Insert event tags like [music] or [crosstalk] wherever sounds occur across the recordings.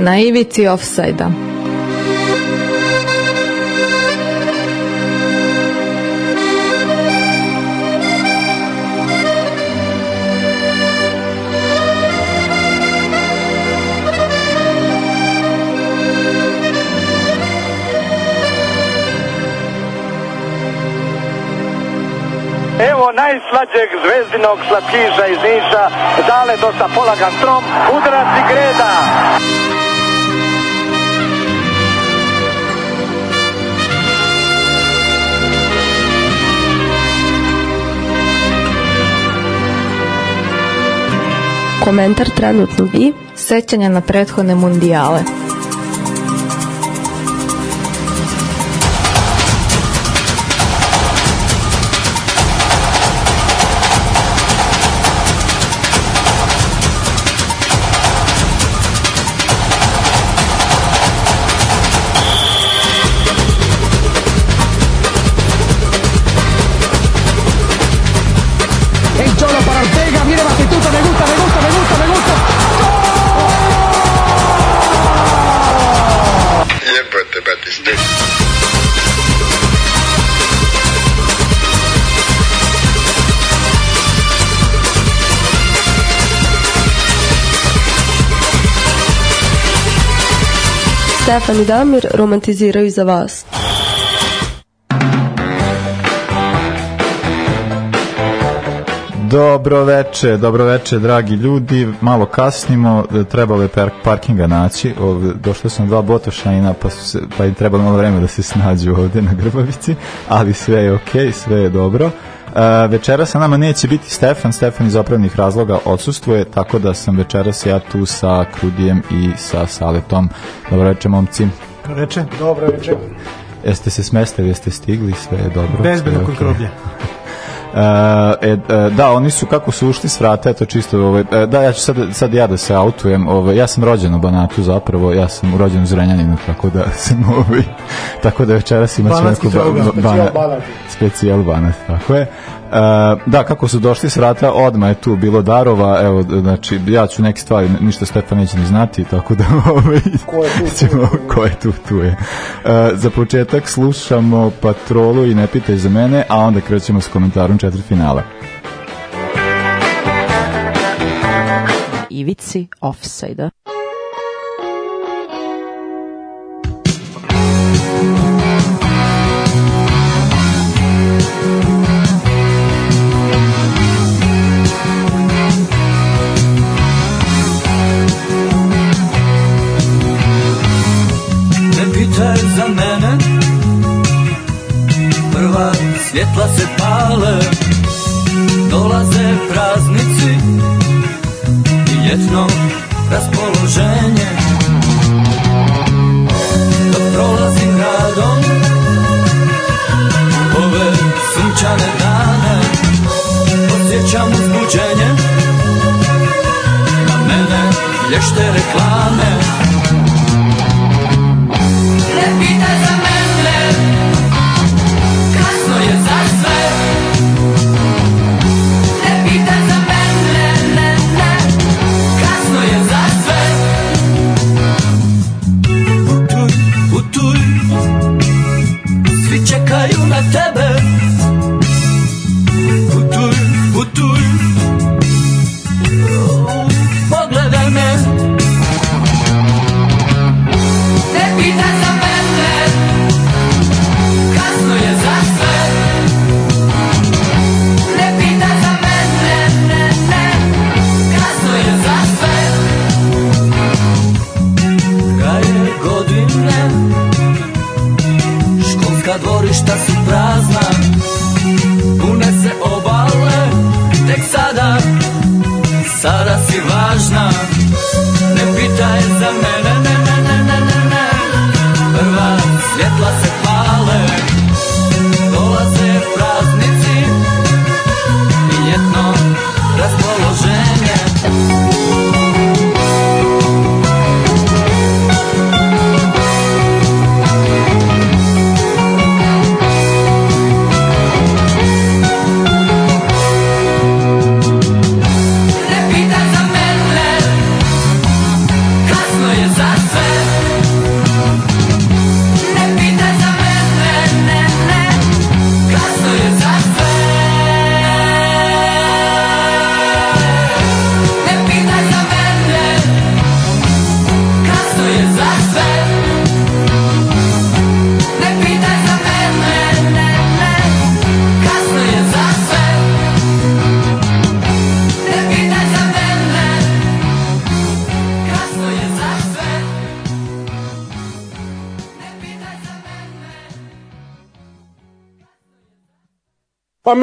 na ivici ofsajda. Evo najslađeg zvezdinog slatkiša iz Niša, dale dosta polagan trom, udarac i greda. Komentar trenutnog i sećanja na prethodne mundijale. Stefan i Damir romantiziraju za vas. Dobro veče, dobro veče, dragi ljudi. Malo kasnimo, trebalo je par parkinga naći. Ovde, došlo sam dva botošajna, pa, su se, pa im trebalo malo vremena da se snađu ovde na Grbavici, ali sve je okej, okay, sve je dobro. Večera sa nama neće biti Stefan, Stefan iz opravnih razloga odsustuje, tako da sam večeras ja tu sa Krudijem i sa Saletom. Dobro veče, momci. Reče, dobro reče. Jeste se smestili, jeste stigli, sve je dobro. Bezbedno kod groblja. [laughs] e, da, oni su kako su ušli s vrata, eto čisto, ovaj, e, da, ja ću sad, sad ja da se autujem, ovaj, ja sam rođen u Banatu zapravo, ja sam rođen u Zrenjaninu, tako da [laughs] sam, ovaj, tako da večeras Banatski neku ba- ba- Banat. specijal Banat, tako je. E, da, kako su došli s vrata, odmah je tu bilo darova, evo, znači, ja ću neke stvari, ništa Stefan neće ni znati, tako da, [laughs] ovaj, Ko je tu, tu ćemo- tu je. ko je tu, tu je. E, za početak slušamo Patrolu i Ne pitaj za mene, a onda krećemo s komentarom četiri finala. ivici offside svjetla se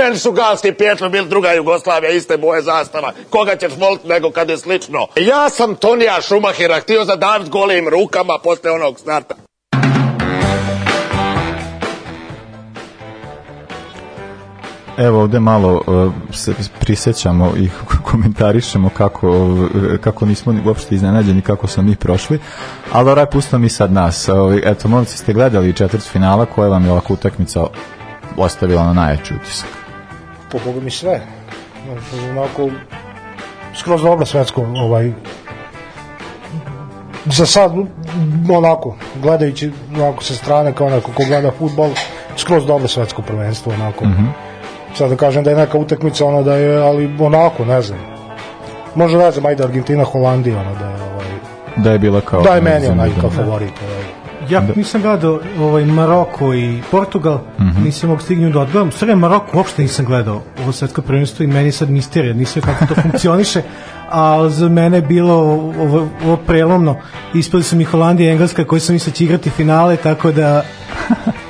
meni su Galski Pjetrov bili druga Jugoslavija, iste boje zastava. Koga ćeš voliti nego kad je slično? Ja sam Tonija Šumahira htio zadaviti golim rukama posle onog starta. Evo ovde malo uh, se prisjećamo i [laughs] komentarišemo kako, uh, kako nismo ni uopšte iznenađeni kako smo mi prošli, ali oraj pustimo mi sad nas. Uh, eto, momci ste gledali četvrt finala, koja vam je ovako utakmica ostavila na najjači utisak? Po Bogu mi sve. Onako, skroz dobro svetsko, ovaj, za sad, onako, gledajući onako sa strane kao neko ko gleda futbol, skroz dobro svetsko prvenstvo, onako. Mm -hmm. Sad da kažem da je neka utakmica, ono da je, ali onako, ne znam. Možda ne znam, ajde Argentina, Holandija, ono da je, ovaj, Da je bila kao... da je meni onaj kao favorit. Ovaj. Ja nisam gledao ovaj Maroko i Portugal, mm -hmm. nisam mogu stignuti da odgledam. Sve Maroko uopšte nisam gledao ovo svetsko prvenstvo i meni sad misterija, nisam kako to [laughs] funkcioniše, a za mene je bilo ovo, ovo prelomno. Ispali su mi Holandija i Engleska koji sam mislio će igrati finale, tako da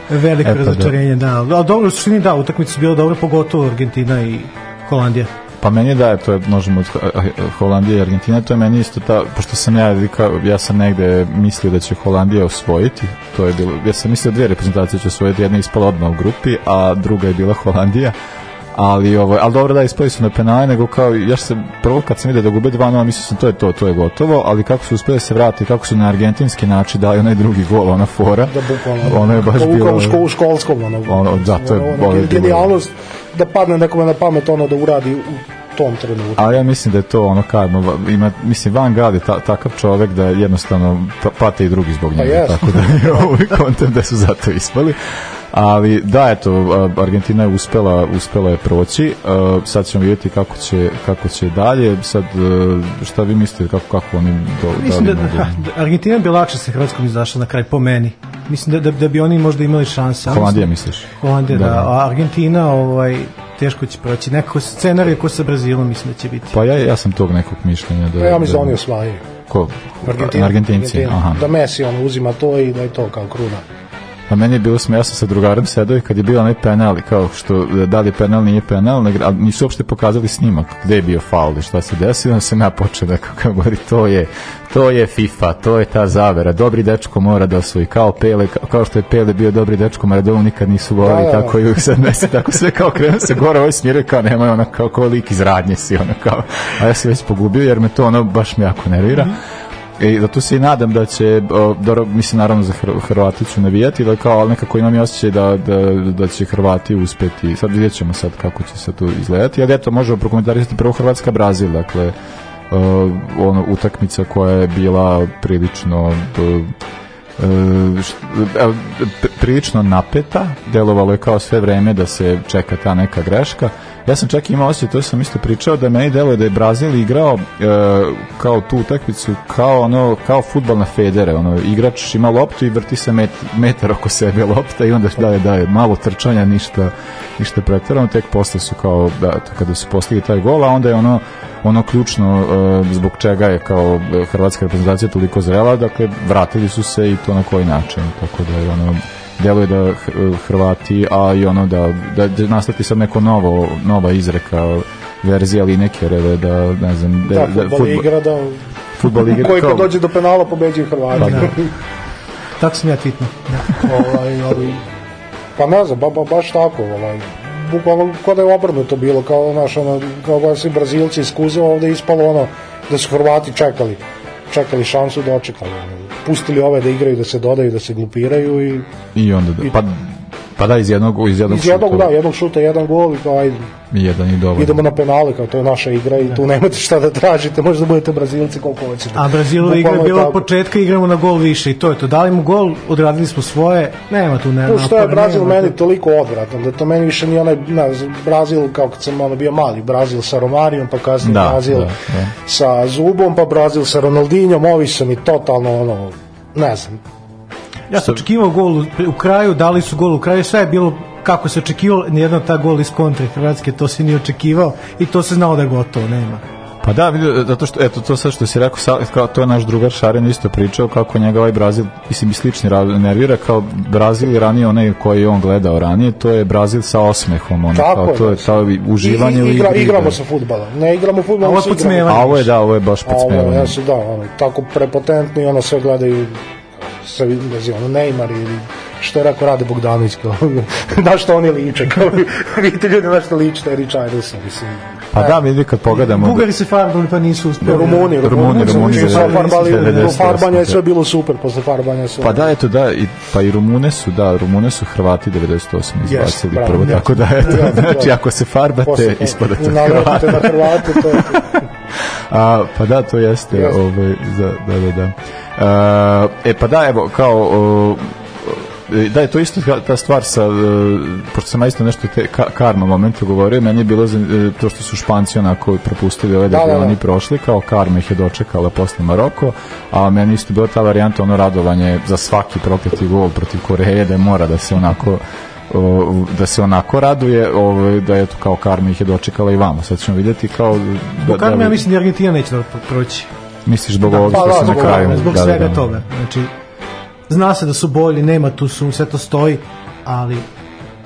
veliko Eto, razočarenje, da. da. A dobro, u suštini da, utakmice su bile dobre, pogotovo Argentina i Holandija. Pa meni da je, to je, možemo od Holandije i Argentina, to je meni isto ta, pošto sam ja, ja sam negde mislio da će Holandija osvojiti, to je bilo, ja sam mislio da dvije reprezentacije će osvojiti, jedna je ispala odmah u grupi, a druga je bila Holandija, ali ovo, ali dobro da ispali su na penale, nego kao, ja se prvo kad sam vidio da gube 2-0, mislio sam to je to, to je gotovo, ali kako su uspeli se vratiti, kako su na argentinski način dali onaj drugi gol, ona fora, Da bukvalno, ono je baš kao bilo, u škol, u školskom, ono, ono, da, to je, ono, genijalnost da padne nekome na pamet ono da uradi u tom trenutku. Ali ja mislim da je to ono kao ima mislim Van Gaal je ta, takav čovek da jednostavno pa- pate i drugi zbog njega jest. tako da je [laughs] ovaj kontent da su zato ispali ali da eto a, Argentina je uspela uspela je proći a, sad ćemo vidjeti kako će kako će dalje sad a, šta vi mislite kako kako oni do, Mislim da, da, da, Argentina bi lakše sa Hrvatskom izašla na kraj, po meni. Mislim da, da, da bi oni možda imali šanse. Holandija misliš Holandija, da. Da, da. A Argentina, ovaj, teško će proći. Nekako scenarij ko sa Brazilom mislim da će biti. pa ja ja sam tog nekog mišljenja da Pa ja mislim da da oni osvajaju. ko Argentina, Argentinci Argentina. aha Da Messi on uzima to i da je to kao kruna. A meni je bilo smiješno sa drugarom sedao i kad je bio onaj penal, i kao što da li je penal, nije penal, ali nisu uopšte pokazali snimak gde je bio faul i šta se desilo, onda sam ja počeo da kao govori, to je, to je FIFA, to je ta zavera, dobri dečko mora da osvoji, kao Pele, kao, što je Pele bio dobri dečko, Maradona nikad nisu volili, Da, da, da. tako i uvijek sad Messi, tako sve kao krenu se gore, ovaj smiruje kao nema, ona kao, kao lik iz radnje si, ona kao, a ja se već pogubio jer me to ono baš me jako nervira. I zato se i nadam da će, dobro, mislim naravno za Hr Hrvati ću navijati, da kao, ali nekako imam i osjećaj da, da, da će Hrvati uspeti, sad vidjet ćemo sad kako će se tu izgledati, ali eto, možemo prokomentarisati prvo Hrvatska-Brazil, dakle, uh, ono, utakmica koja je bila prilično uh, Uh, prilično napeta, delovalo je kao sve vreme da se čeka ta neka greška. Ja sam čak imao osjećaj, to sam isto pričao, da meni deluje da je Brazil igrao uh, kao tu utakmicu, kao ono, kao fudbal na federe, ono, igrač ima loptu i vrti se met, metar oko sebe lopta i onda daje, daje malo trčanja, ništa, ništa pretjerano, tek posle su kao, da, kada su postigli taj gol, a onda je ono, ono ključno uh, zbog čega je kao hrvatska reprezentacija toliko zrela, dakle vratili su se i to na koji način, tako da je ono deluje da Hr- Hrvati, a i ono da, da, da nastati sad neko novo, nova izreka verzija Linekereve, da ne znam, Da, futbol igra da futbol igra koji kao- kad dođe do penala pobeđuju Hrvati. Pa da. [laughs] Tako sam ja tvitno. Da. ovaj, ali, pa ne znam, ba, ba, baš tako, ovaj, bukvalno kao da je obrnuto bilo, kao naš, ono, kao da su Brazilci iz Kuze ovde ispalo ono, da su Hrvati čekali, čekali šansu da očekali, ono, pustili ove da igraju, da se dodaju, da se glupiraju i i onda da, pa, pa da iz jednog, iz jednog, iz jednog, šuta da, jednog šuta, jedan gol i kao, ajde, jedan i dovoljno. idemo na penale, kao to je naša igra i tu nemate šta da tražite, možda budete Brazilci koliko hoćete. A Brazilu igra je bilo od početka, igramo na gol više i to je to. Dali mu gol, odradili smo svoje, nema tu ne. No, što je Brazil nema meni toliko odvratan, da to meni više nije onaj, ne, Brazil kao kad sam ono bio mali, Brazil sa Romarijom, pa kasnije Da, Brazil da, da. sa Zubom, pa Brazil sa Ronaldinjom, ovi su mi totalno ono, ne znam, Ja sam očekivao gol u, u kraju, dali su gol u kraju, sve je bilo kako se očekivalo, nijedan ta gol iz kontre Hrvatske, to se nije očekivao i to se znao da je gotovo, nema. Pa da, vidio, zato što, eto, to sad što si rekao, sa, kao, to je naš drugar Šaren isto pričao, kako njega ovaj Brazil, mislim, i slični ra- nervira, kao Brazil i ranije onaj koji je on gledao ranije, to je Brazil sa osmehom, ono, Tako kao, je, to je da. to uživanje I, u igra, igri. igramo da. se futbala. Ne igramo futbal, A ovo je. A ovo je, da, ovo je baš A ovo, se da, ono, tako prepotentni, ono sve gledaju sve vidi, ono, Neymar ili što je rekao Rade Bogdanović, kao, [laughs] na što oni liče, kao, [laughs] vidite ljudi na što liče, taj Richarlison, mislim. Pa da, vidi kad pogledamo... Bugari se farbali pa nisu uspeli. Rumuni, Rumuni, Rumuni, Rumuni, da, da, da, da, da, farbanja je da. sve bilo super, posle farbanja su... Pa da, eto da, i, pa i Rumune su, da, Rumune su Hrvati 98 izbacili bravo, prvo, tako da, eto, [laughs] znači da. ako se farbate, to- ispadate Hrvati. na Hrvate, to je... A, pa da, to jeste, Jeste. ovaj, za, da, da, da. A, e, pa da, evo, kao, o, e, da je to isto ta- ta stvar sa, e, pošto sam isto nešto te ka, karma momentu govorio, meni je bilo za, e, to što su Španci onako propustili ove da, Da, da, da. oni prošli, kao karma ih je dočekala posle Maroko, a meni isto bila ta varijanta, ono radovanje za svaki prokleti gol protiv Koreje, da mora da se onako o, da se onako raduje, ovaj, da je to kao karma ih je dočekala i vamo. Sad ćemo vidjeti kao... Da, Zbog karme, ja mislim da Argentina neće da pro- proći. Misliš zbog ovog pa što da, se na kraju... Zbog da, da, svega da. toga. Znači, zna se da su bolji, nema tu su, sve to stoji, ali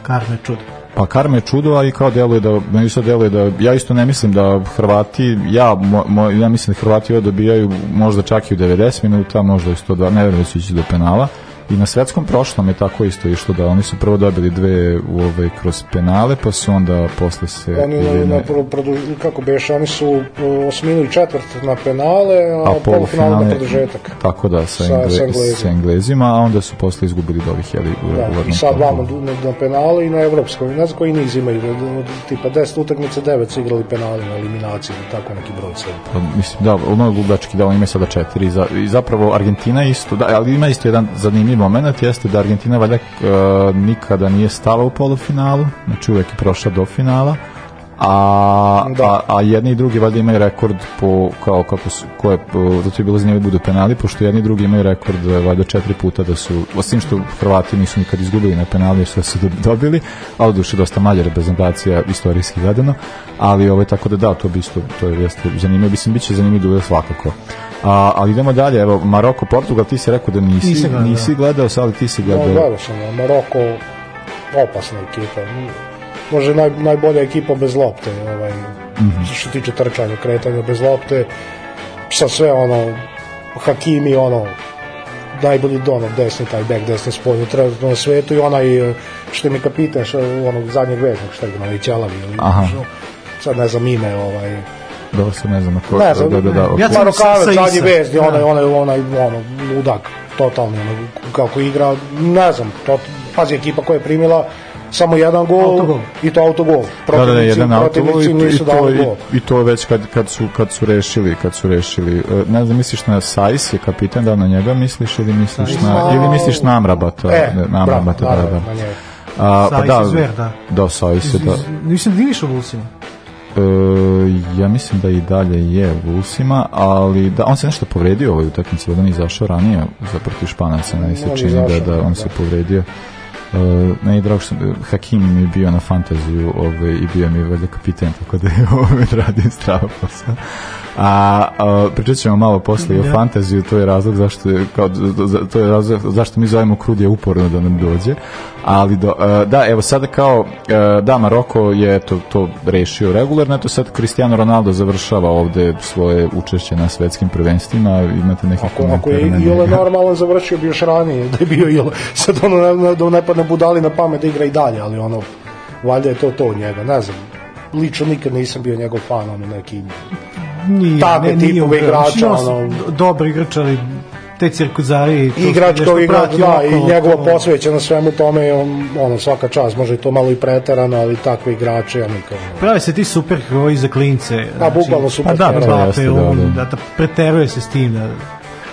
karma je čudo. Pa Karma je čudo, a i kao deluje da, meni isto deluje da, ja isto ne mislim da Hrvati, ja, mo, mo, ja mislim da Hrvati ovo dobijaju možda čak i u 90 minuta, možda i 102, ne verujem da će ići do penala. I na svetskom prošlom je tako isto išlo da oni su prvo dobili dve u ovaj, kroz penale, pa su onda posle se... Oni na, na, ne- pro- produž, kako beše, oni su uh, osminu i četvrt na penale, a, a polufinale na produžetak. tako da, sa, Sa- Engle, sa sa, Englezima. Englezima, a onda su posle izgubili ovih, jeli, u Da, i uvodnom sad kolu. vamo na, na penale i na evropskom. Ne znam koji niz imaju, od, od tipa 10 utakmice, 9 su igrali penale na eliminaciji, ili tako neki broj sad. Pa, mislim, da, ono je ludački, da, on ima sada četiri. Za, I zapravo Argentina isto, da, ali ima isto jedan zanimljiv moment, jeste da Argentina valjda e, nikada nije stala u polufinalu, znači uvek je prošla do finala, a, Da. a, a jedni i drugi valjda imaju rekord po, kao kako su, ko je, po, zato je bilo zanimljivo da budu penali, pošto jedni i drugi imaju rekord e, valjda četiri puta da su, osim što Hrvati nisu nikad izgubili na penali, jer su dob- [laughs] dobili, a u duše dosta manje reprezentacija istorijski gledano, ali ovaj, tako da da, to bi isto, to je jeste zanimljivo, mislim, bit će zanimljivo duel svakako. A, ali idemo dalje, evo, Maroko, Portugal, ti si rekao da nisi, Nisam gledao, nisi gledao, sad ali ti si No, gledao. gledao sam, Maroko, opasna ekipa. Može naj, najbolja ekipa bez lopte, ovaj, Mhm. što se tiče trčanja, kretanja bez lopte, sa sve ono, Hakimi, ono, najbolji dono, desni, taj bek, desni spoljni, trenutno na svetu i onaj, eh, što mi kapitan, što, onog zadnjeg veznog, što je onaj Ćalavi, ili, što- sad ne znam ime, ovaj, Dobro se ne znam na ko. Ne znam, da, da, da, ja sam- Marokavac, sa- sa zadnji Isa. vezni, Da. onaj, onaj, onaj, ono, ludak, totalni, ono, kako igra, ne znam, to, pazi, ekipa koja je primila samo jedan gol Autogol. i to autogol. Da, da, da, Protivnici, jedan autogol i, protivnici to- i, to, i, i to već kad, kad, su, kad su rešili, kad su rešili. E, Ne znam, misliš na Sajs je kapitan, da na njega misliš ili misliš na, ili misliš na Amrabata? E, na Amrabata, bravo, da, da, da. A, pa da, zver, da. Da, Sajs je, da. Mislim da Diniš u Vulsima. E, ja mislim da i dalje je u Vulsima, ali da on se nešto povredio u ovoj utakmici, da on je izašao ranije za protiv Španaca, meni se čini da, da on da. se povredio. Uh, ne drago što Hakimi mi je bio na fantaziju ovaj, i bio mi valjda kapiten, tako da je [laughs] ovaj radio strava posao. A, a pričat ćemo malo posle i o Da. fantaziju, to je razlog zašto je, kao, to je razlog zašto mi zovemo Krudija uporno da nam dođe. Ali do, e, da, evo sada kao e, da Maroko je to to rešio regularno, eto sad Cristiano Ronaldo završava ovde svoje učešće na svetskim prvenstvima, imate neki Ako, ako je njega? normalan, završio bi još ranije, da je bio Jole. Sad ono, ne, ne, da ne padne budali na pamet da igra i dalje, ali ono, valjda je to to od njega, ne znam. Lično nikad nisam bio njegov fan, ono, neki Nije, Takve ne, nije tipove igrača, ono- do- Dobar igrač, ali te cirkuzari... to igrač kao igrač, da, i njegova to- posvećenost svemu tome, je on, ono, svaka čast, može i to malo i preterano, ali takve igrače, ja nikad. ono. Prave se ti super heroji za klince. Da, bukvalno super Pa da, jeste, da, on, da. da, da preteruje se s tim. Da,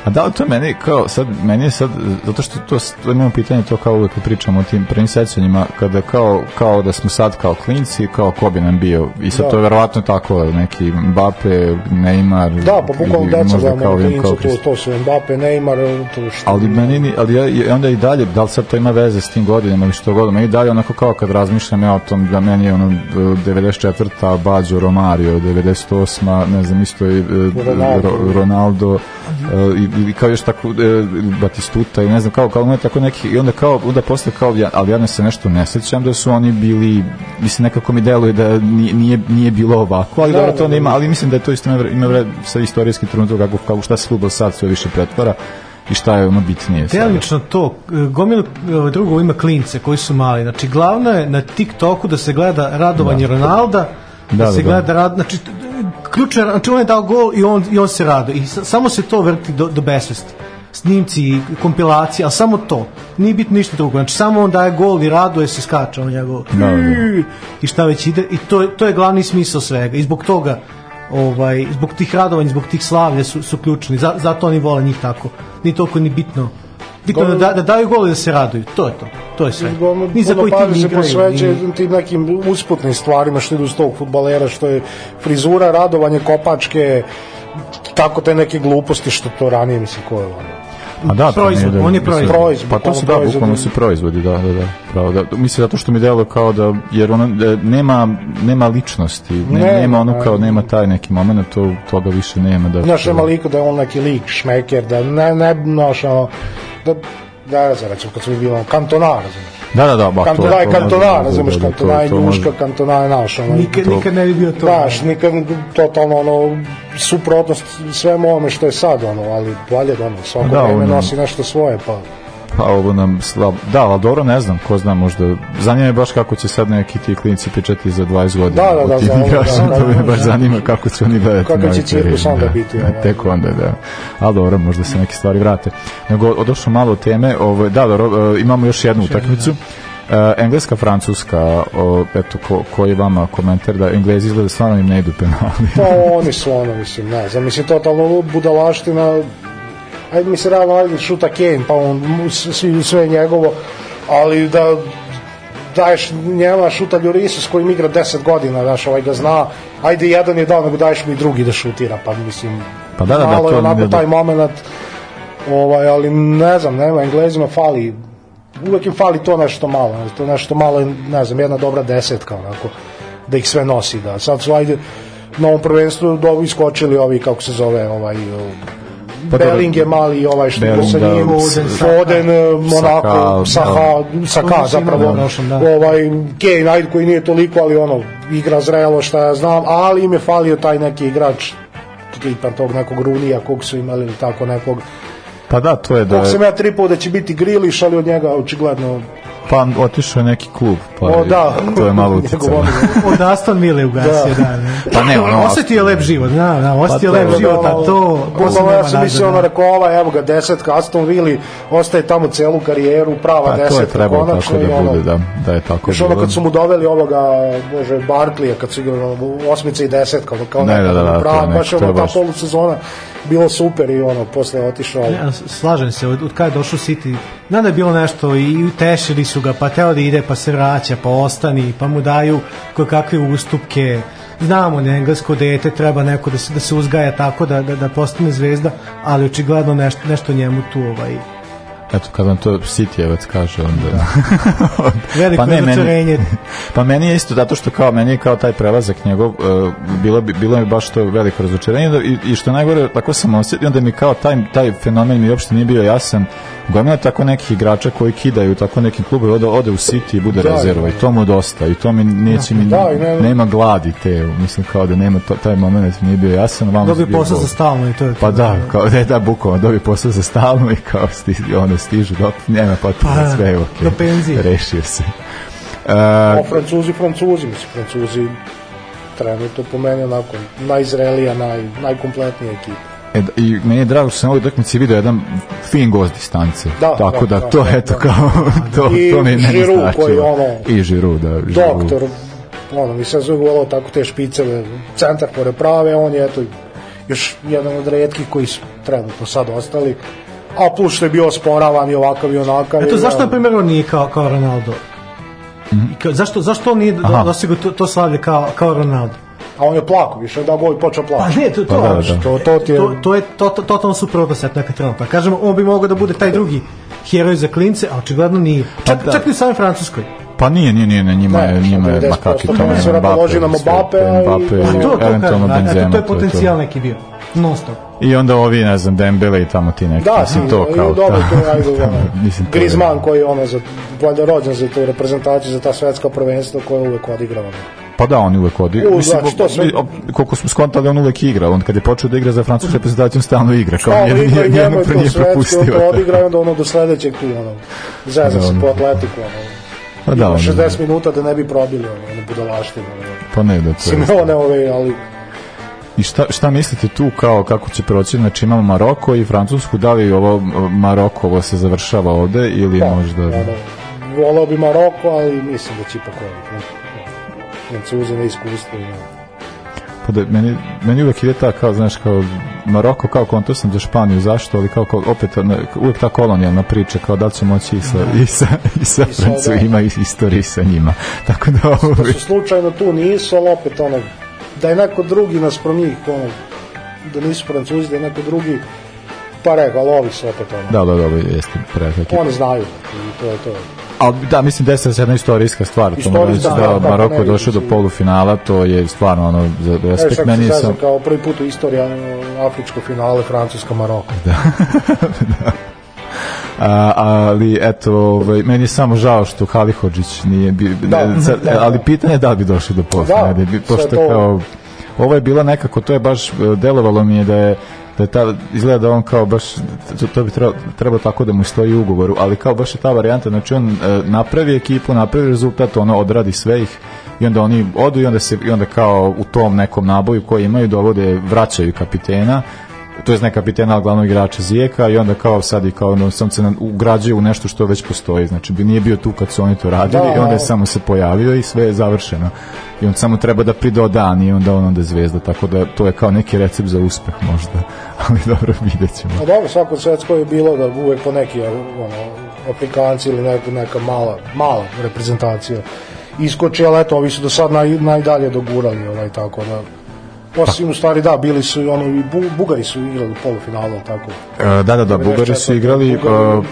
A da li to meni kao sad meni je sad zato što to to imamo pitanje to kao uvek pričamo o tim prvim sećanjima kada kao kao da smo sad kao klinci kao ko bi nam bio i sad Da. to je verovatno tako neki Mbappe, Neymar Da, pa bukvalno deca možda gledamo kao, na kao to, to su Mbappe, Neymar, to što... Ali meni, ni- ali ja, i onda i dalje, da li sad to ima veze s tim godinama ili što god, meni i dalje onako kao kad razmišljam ja o tom, da meni je ono 94. Bađo Romario, 98. ne znam, isto i e, Ronaldo. Ro- Ronaldo, e, i, i kao još tako e, Batistuta i ne znam, kao, kao ima tako neki, i onda kao, onda posle kao, ja, ali ja ne se nešto ne sećam da su oni bili, mislim, nekako mi deluje da nije, nije, nije bilo ovako, ali Da, dobro, to da, da. nema, ali mislim da je to isto ima, vre- sa istorijski trenutak kako, kako šta se futbol sad sve više pretvara i šta je ono bitnije. Delimično to, e, gomil e, drugo ima klince koji su mali. Znači, glavno je na TikToku da se gleda radovanje Ronalda, da, Da, se da, da. gleda rad, znači, je, znači on je dao gol i on, i on se rado. I sa- samo se to vrti do, do besvesti. Snimci, kompilacije, ali samo to. Nije bitno ništa drugo. Znači, samo on daje gol i raduje se, skače on njegov. Da, da. I šta već ide. I to, je- to je glavni smisao svega. I zbog toga ovaj, zbog tih radovanja, zbog tih slavlja su, su ključni. Za, zato oni vole njih tako. Ni toliko ni bitno. Bitno da, da, da daju gol i da se raduju. To je to. To je sve. Ni za koji tim igraju. posveće ni- tim nekim usputnim stvarima što idu s tog futbalera, što je frizura, radovanje, kopačke, tako te neke gluposti što to ranije misli ko je ono. A da, Proizvod, mi da- on je mislim, proizvod. Pa to su da, Bukvalno su proizvodi, da, da, da. Pravo, da. Mislim zato što mi delo kao da jer ono da nema nema ličnosti, ne, Nema, nema ono da. kao nema taj neki momenat, to toga više nema da. Znaš, nema liko da je on neki lik, šmeker, da ne, ne, znaš, ono, da, da, ne znam, recimo, kad smo bili ono, kantonar, razumiješ. Da, da, da, ba, to, Kantona je to kantona, može, razumeš, da, da, kantona je njuška, kantona je naš, ono, Nikad, to- nikad ne bi bio to. Znaš, nikad totalno ono suprotnost svemu ovome što je sad ono, ali valje da ono, svako Da, vreme ono- nosi nešto svoje, pa Pa ovo nam slab... Da, ali dobro, ne znam, ko zna, možda... Zanima me baš kako će sad neki ti klinici pričati za 20 godina. Da, da, da, tim igračima, da, to me da, baš da. zanima kako će oni gledati. Na će cirkus onda da. biti, Da, ovaj. Tek onda, da. Ali dobro, možda se neke stvari vrate. Nego, odošlo malo teme, ovo, da, dobro, e, imamo još jednu utakmicu. E, engleska, francuska, o, eto, ko, koji je vama komentar da Englezi izgleda stvarno im ne idu penali. pa oni su ono, mislim, ne znam, mislim, totalno budalaština, ajde mi se realno, ajde šuta Kane, pa on, svi, sve je njegovo, ali da daješ njema šuta Ljurisu s kojim igra 10 godina, znaš, ovaj ga zna, ajde jedan je dao, nego daješ mi drugi da šutira, pa mislim, Pa da, da, da, malo je onako taj moment, ovaj, ali ne znam, nema, Englezima fali, uvek im fali to nešto malo, to nešto malo, ne znam, jedna dobra desetka, onako, da ih sve nosi, da, sad su, ajde, na ovom prvenstvu do iskočili ovi, kako se zove, ovaj, Pa. Bellingham, mali ovaj što Bellingham, sa njim, Foden, eh, Monako, Saka, Saha, Saka imao zapravo, da. ovaj, Kane, ajde koji nije toliko, ali ono, igra zrelo, šta ja znam, ali im je falio taj neki igrač, tipa tog nekog Runija, kog su imali, ili tako nekog, Pa da, to je da... Kog sam ja tripao da će biti Griliš, ali od njega očigledno... Pa otišao je neki klub, pa O, da. to je malo [laughs] uticalo. omiljen. Od Aston Ville ugasio, da. ne. Pa ne, ono, Osjetio je lep život, da, da, osjetio Pa lep život, a to... Bukvalno posle ja nema sam mislio, ono, da. rekao, ova, evo ga, desetka, Aston Villa, ostaje tamo celu karijeru, prava Pa to je desetka, trebalo konačno, tako da bude, da, da je tako Još ono kad su mu doveli ovoga, bože, Barklija, kad su igrali ono, osmica i desetka, ono, kao Ne, neka, da, da, da, prava, baš ono, ta polusezona bilo super i ono, posle otišao. Ja, slažem se, od, od kada je došao City, znam da je bilo nešto i utešili su ga, pa teo da ide, pa se vraća, pa ostani, pa mu daju kakve ustupke. Znamo da englesko dete, treba neko da se, da se uzgaja tako da, da, da postane zvezda, ali očigledno nešto, nešto njemu tu ovaj, Eto, kad vam to Sitijevac kaže, onda... [laughs] veliko Pa ne, pa meni- Pa meni je isto zato što kao meni je kao taj prelazak njegov uh, bilo bi bilo mi baš to veliko razočarenje da, i, i što najgore tako sam osjetio onda mi kao taj taj fenomen mi uopšte nije bio jasan. Gomila je tako nekih igrača koji kidaju tako nekim klubove ode, ode u City i bude Da, rezerva da, i to mu dosta i to mi neće mi Da, ne- nema gladi te mislim kao da nema to, taj moment mi nije bio jasan vama dobio bio posao za stalno i to je to. Pa da, kao da, da bukvalno dobije posao za stalno i kao sti, ono stižu do nema Pa, sve je okej. do penzije. Rešio se. Uh, A Francuzi, Francuzi, mislim, Francuzi trenutno po meni onako najzrelija, naj, najkompletnija ekipa. E, da- I meni je drago što sam ovoj utakmici video jedan fin gost distance. Da, Tako da, da, da, to da, eto da. kao [laughs] to, I to mi Giroud značilo. koji ono- I Žiru, da. Giroud. doktor, ono, mi se zove tako te špiceve, centar pored prave, on je eto još jedan od redkih koji su trenutno sad ostali, a plus što je bio sporavan i ovakav i onakav. Eto, i, zašto, da, na primjer, on nije kao, kao Ronaldo? I ka- zašto, zašto on nije do- Aha. dostigao to, to slavlje kao, kao Ronaldo? A on je plako, više da gol i počeo Pa plako. ne, to, to, Pa da, da. To, to ti je... to, to je to, to, totalno suprotno set neka trenutno. Kažemo, on bi mogao da bude taj drugi heroj za klince, a očigledno nije. Čak, da. čak ni u samoj Francuskoj. Pa nije, nije, nije, njima je, njima je, 90% ma kakvi to sve, Mbappe, i- Mbappe, A to, to eventualno kažem, Benzema. to je to potencijal neki bio. Non stop. I onda ovi, ne znam, Dembele i tamo ti neki. Da, mislim, to i kao dobro, ta- to je ajde, [laughs] mislim, to je- Griezmann koji je ono, za, valjda rođen za tu reprezentaciju, za ta svetska prvenstva koje uvek odigrava. Pa da, on je uvek odigra. U, Mislim, znači, to sve- koliko smo skontali, on uvek igra. On kad je počeo da igra za francusku reprezentaciju, on stalno igra. Kao nije, nije, nijednog je nije svetski, on propustio. to odigra i onda ono do sledećeg tu, ono, zezam Da, se po atletiku, ono, Pa da, ima ono, 60 minuta da ne bi probili, ono, ono budalaštine, ono. pa ne da to je. Simeone ove, ali I šta, šta mislite tu kao kako će proći? Znači imamo Maroko i Francusku, da li ovo Maroko ovo se završava ovde ili pa, možda... ono, volao bi Maroko, ali mislim da će ipak ovi, Francuzi na iskustvu, ono. Pa da, meni, meni uvek ide ta kao, znaš, kao Maroko kao konto sam za Španiju, zašto, ali kao, kao opet uvek ta kolonijalna priča, kao da li će moći i sa, i sa, i sa I sa, Francujima i istoriji sa njima. [laughs] Tako da ovo... da su slučajno tu nisu, ali opet ono, da je neko drugi naspram njih, ono, da nisu francuzi, da je neko drugi, pa rekao, ali ovi su opet ono. Da, da, da, jeste pretek. Oni znaju, i to je to. Ali da, mislim desila se jedna istorijska stvar, reći Istorijska, da da, kako Maroko je došao do polufinala, to je stvarno ono za respekt meni se sam kao prvi put u istoriji afričko finale Francuska-Maroko. [laughs] A, ali eto, ovaj, meni je samo žao što Halihodžić nije bi, Da, ne, sad, da, da. ali pitanje je da li bi došli do polufinala, Da, pošto to- kao ovo je bilo nekako, to je baš e, delovalo mi je da je da je ta, izgleda da on kao baš, to, bi trebalo, trebalo tako da mu stoji u ugovoru, ali kao baš je ta varijanta, znači on e, napravi ekipu, napravi rezultat, ono odradi sve ih i onda oni odu i onda se i onda kao u tom nekom naboju koji imaju dovode, vraćaju kapitena to je ne kapitena, glavnog igrača Zijeka i onda kao sad i kao ono, sam se ugrađuje u nešto što već postoji, znači bi nije bio tu kad su oni to radili Da. i onda je samo se pojavio i sve je završeno i on samo treba da prido dan i onda on onda zvezda, tako da to je kao neki recept za uspeh možda, [laughs] ali dobro vidjet ćemo. A dobro, svako svetsko je bilo da uvek po neki ono, Afrikanci ili neka, neka mala, mala reprezentacija iskoči, ali eto, ovi su do sad naj, najdalje dogurali, ovaj, tako da Osim u stvari da, bili su ono, i Bu, Bugari su igrali u polufinalu, tako. E, Da, da, da, Bugari su igrali, e,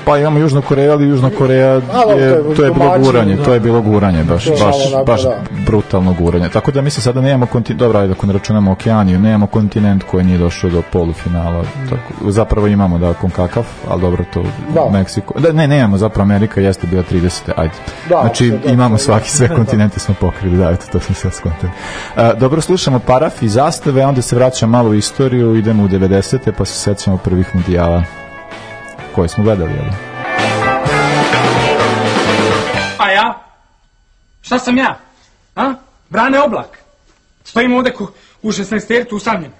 pa imamo Južnu Koreju, ali Južna Koreja je, to je to je bilo guranje, da. to je bilo guranje, baš, To baš, onako, baš da. brutalno guranje. Tako da mislim sada nemamo kontinent, dobro, ajde ako ne računamo Okeaniju, nemamo kontinent koji nije došao do polufinala. Tako, zapravo imamo da Konkakav, ali dobro to Da. Meksiko. Da, ne, nemamo, zapravo Amerika jeste bila 30. Ajde. Da, znači to- to- imamo to- svaki sve [laughs] kontinente smo pokrili, da, eto to smo sad skontali. E, dobro, slušamo paraf i zastave, onda se vraćamo malo u istoriju, idemo u 90. pa se sećamo prvih mundijala koje smo gledali, jel? A ja? Šta sam ja? A? Brane oblak. Stojim ovde ku, u 16 tertu usamljen.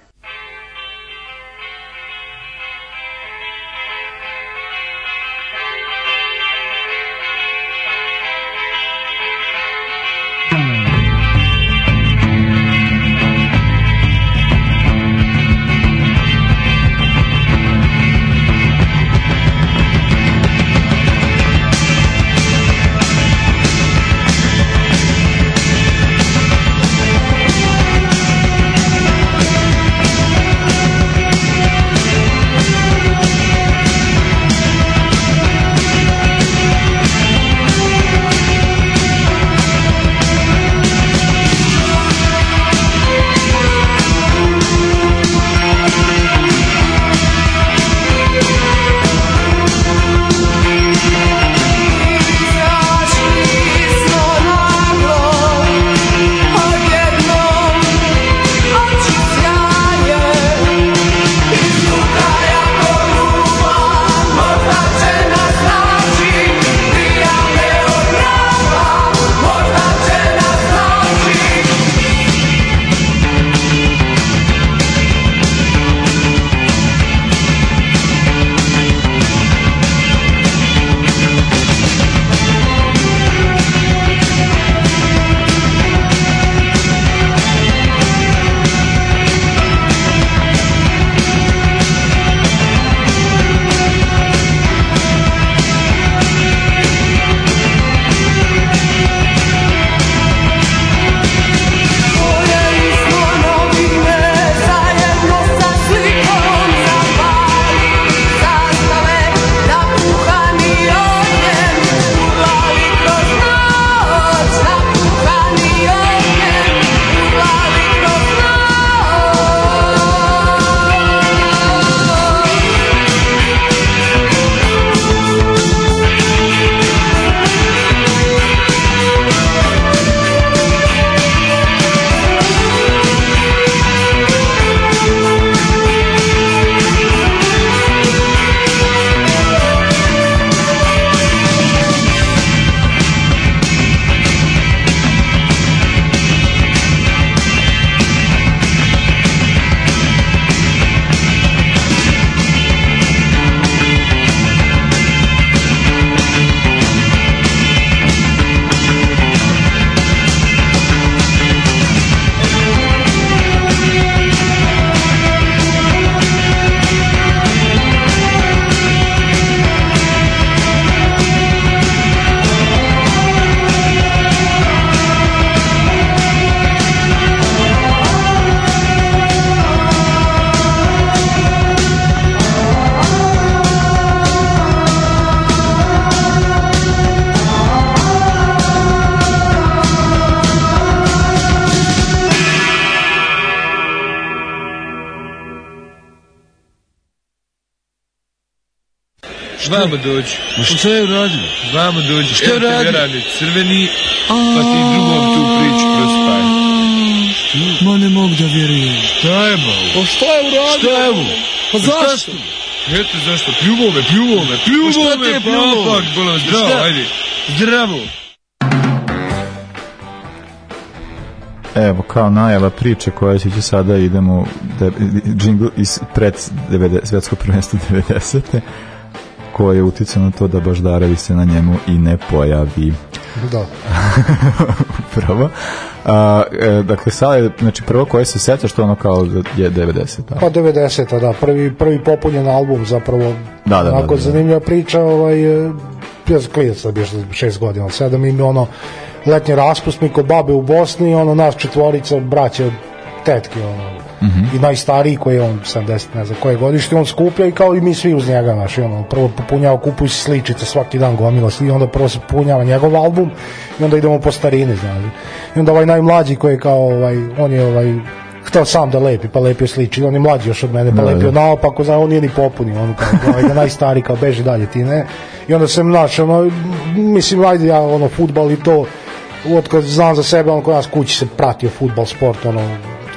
Znamo dođi. Ma šta je uradio? Znamo dođi. Šta je uradio? radi crveni, pa ti drugom tu priču prospaj. Ma ne mogu da vjerujem. Šta je ba? Pa šta je uradio? Šta je mu? Pa zašto? Eto zašto, pljuvo me, pljuvo me, pljuvo Pa me, papak, bolo, zdravo, Šta? ajde. Zdravo. Evo, kao najava priče koja će će sada idemo da, džingl iz pred 90, svetsko prvenstvo 90. koje je uticao na to da Baždarevi se na njemu i ne pojavi. Da. [laughs] Prvo. A, e, dakle, sada je, znači prvo koje se seća što ono kao je 90. Da. Pa 90 da, prvi, prvi popunjen album zapravo. Da, da, da, Onako da, da. zanimljiva priča, ovaj, e, ja sam klinac sam bio šest godina, sedam im ono, letnji raspust mi kod babe u Bosni, ono, nas četvorica, braće, tetke, ono, i najstariji koji je on 70 ne znam koje godište on skuplja i kao i mi svi uz njega naš, i ono, prvo popunjava kupuju si sličice svaki dan gomila i onda prvo se popunjava njegov album i onda idemo po starini znaš. i onda ovaj najmlađi koji je kao ovaj, on je ovaj hteo sam da lepi, pa lepio sliči, on je mlađi još od mene, pa Da, lepio da. naopako, zna, on nije ni popunio, on kao, ovaj, da najstariji, kao, beži dalje, ti ne, i onda sam, znaš, ono, mislim, ajde, ja, ono, futbal i to, od kad znam za sebe, on kod nas kući se pratio futbal, sport, ono,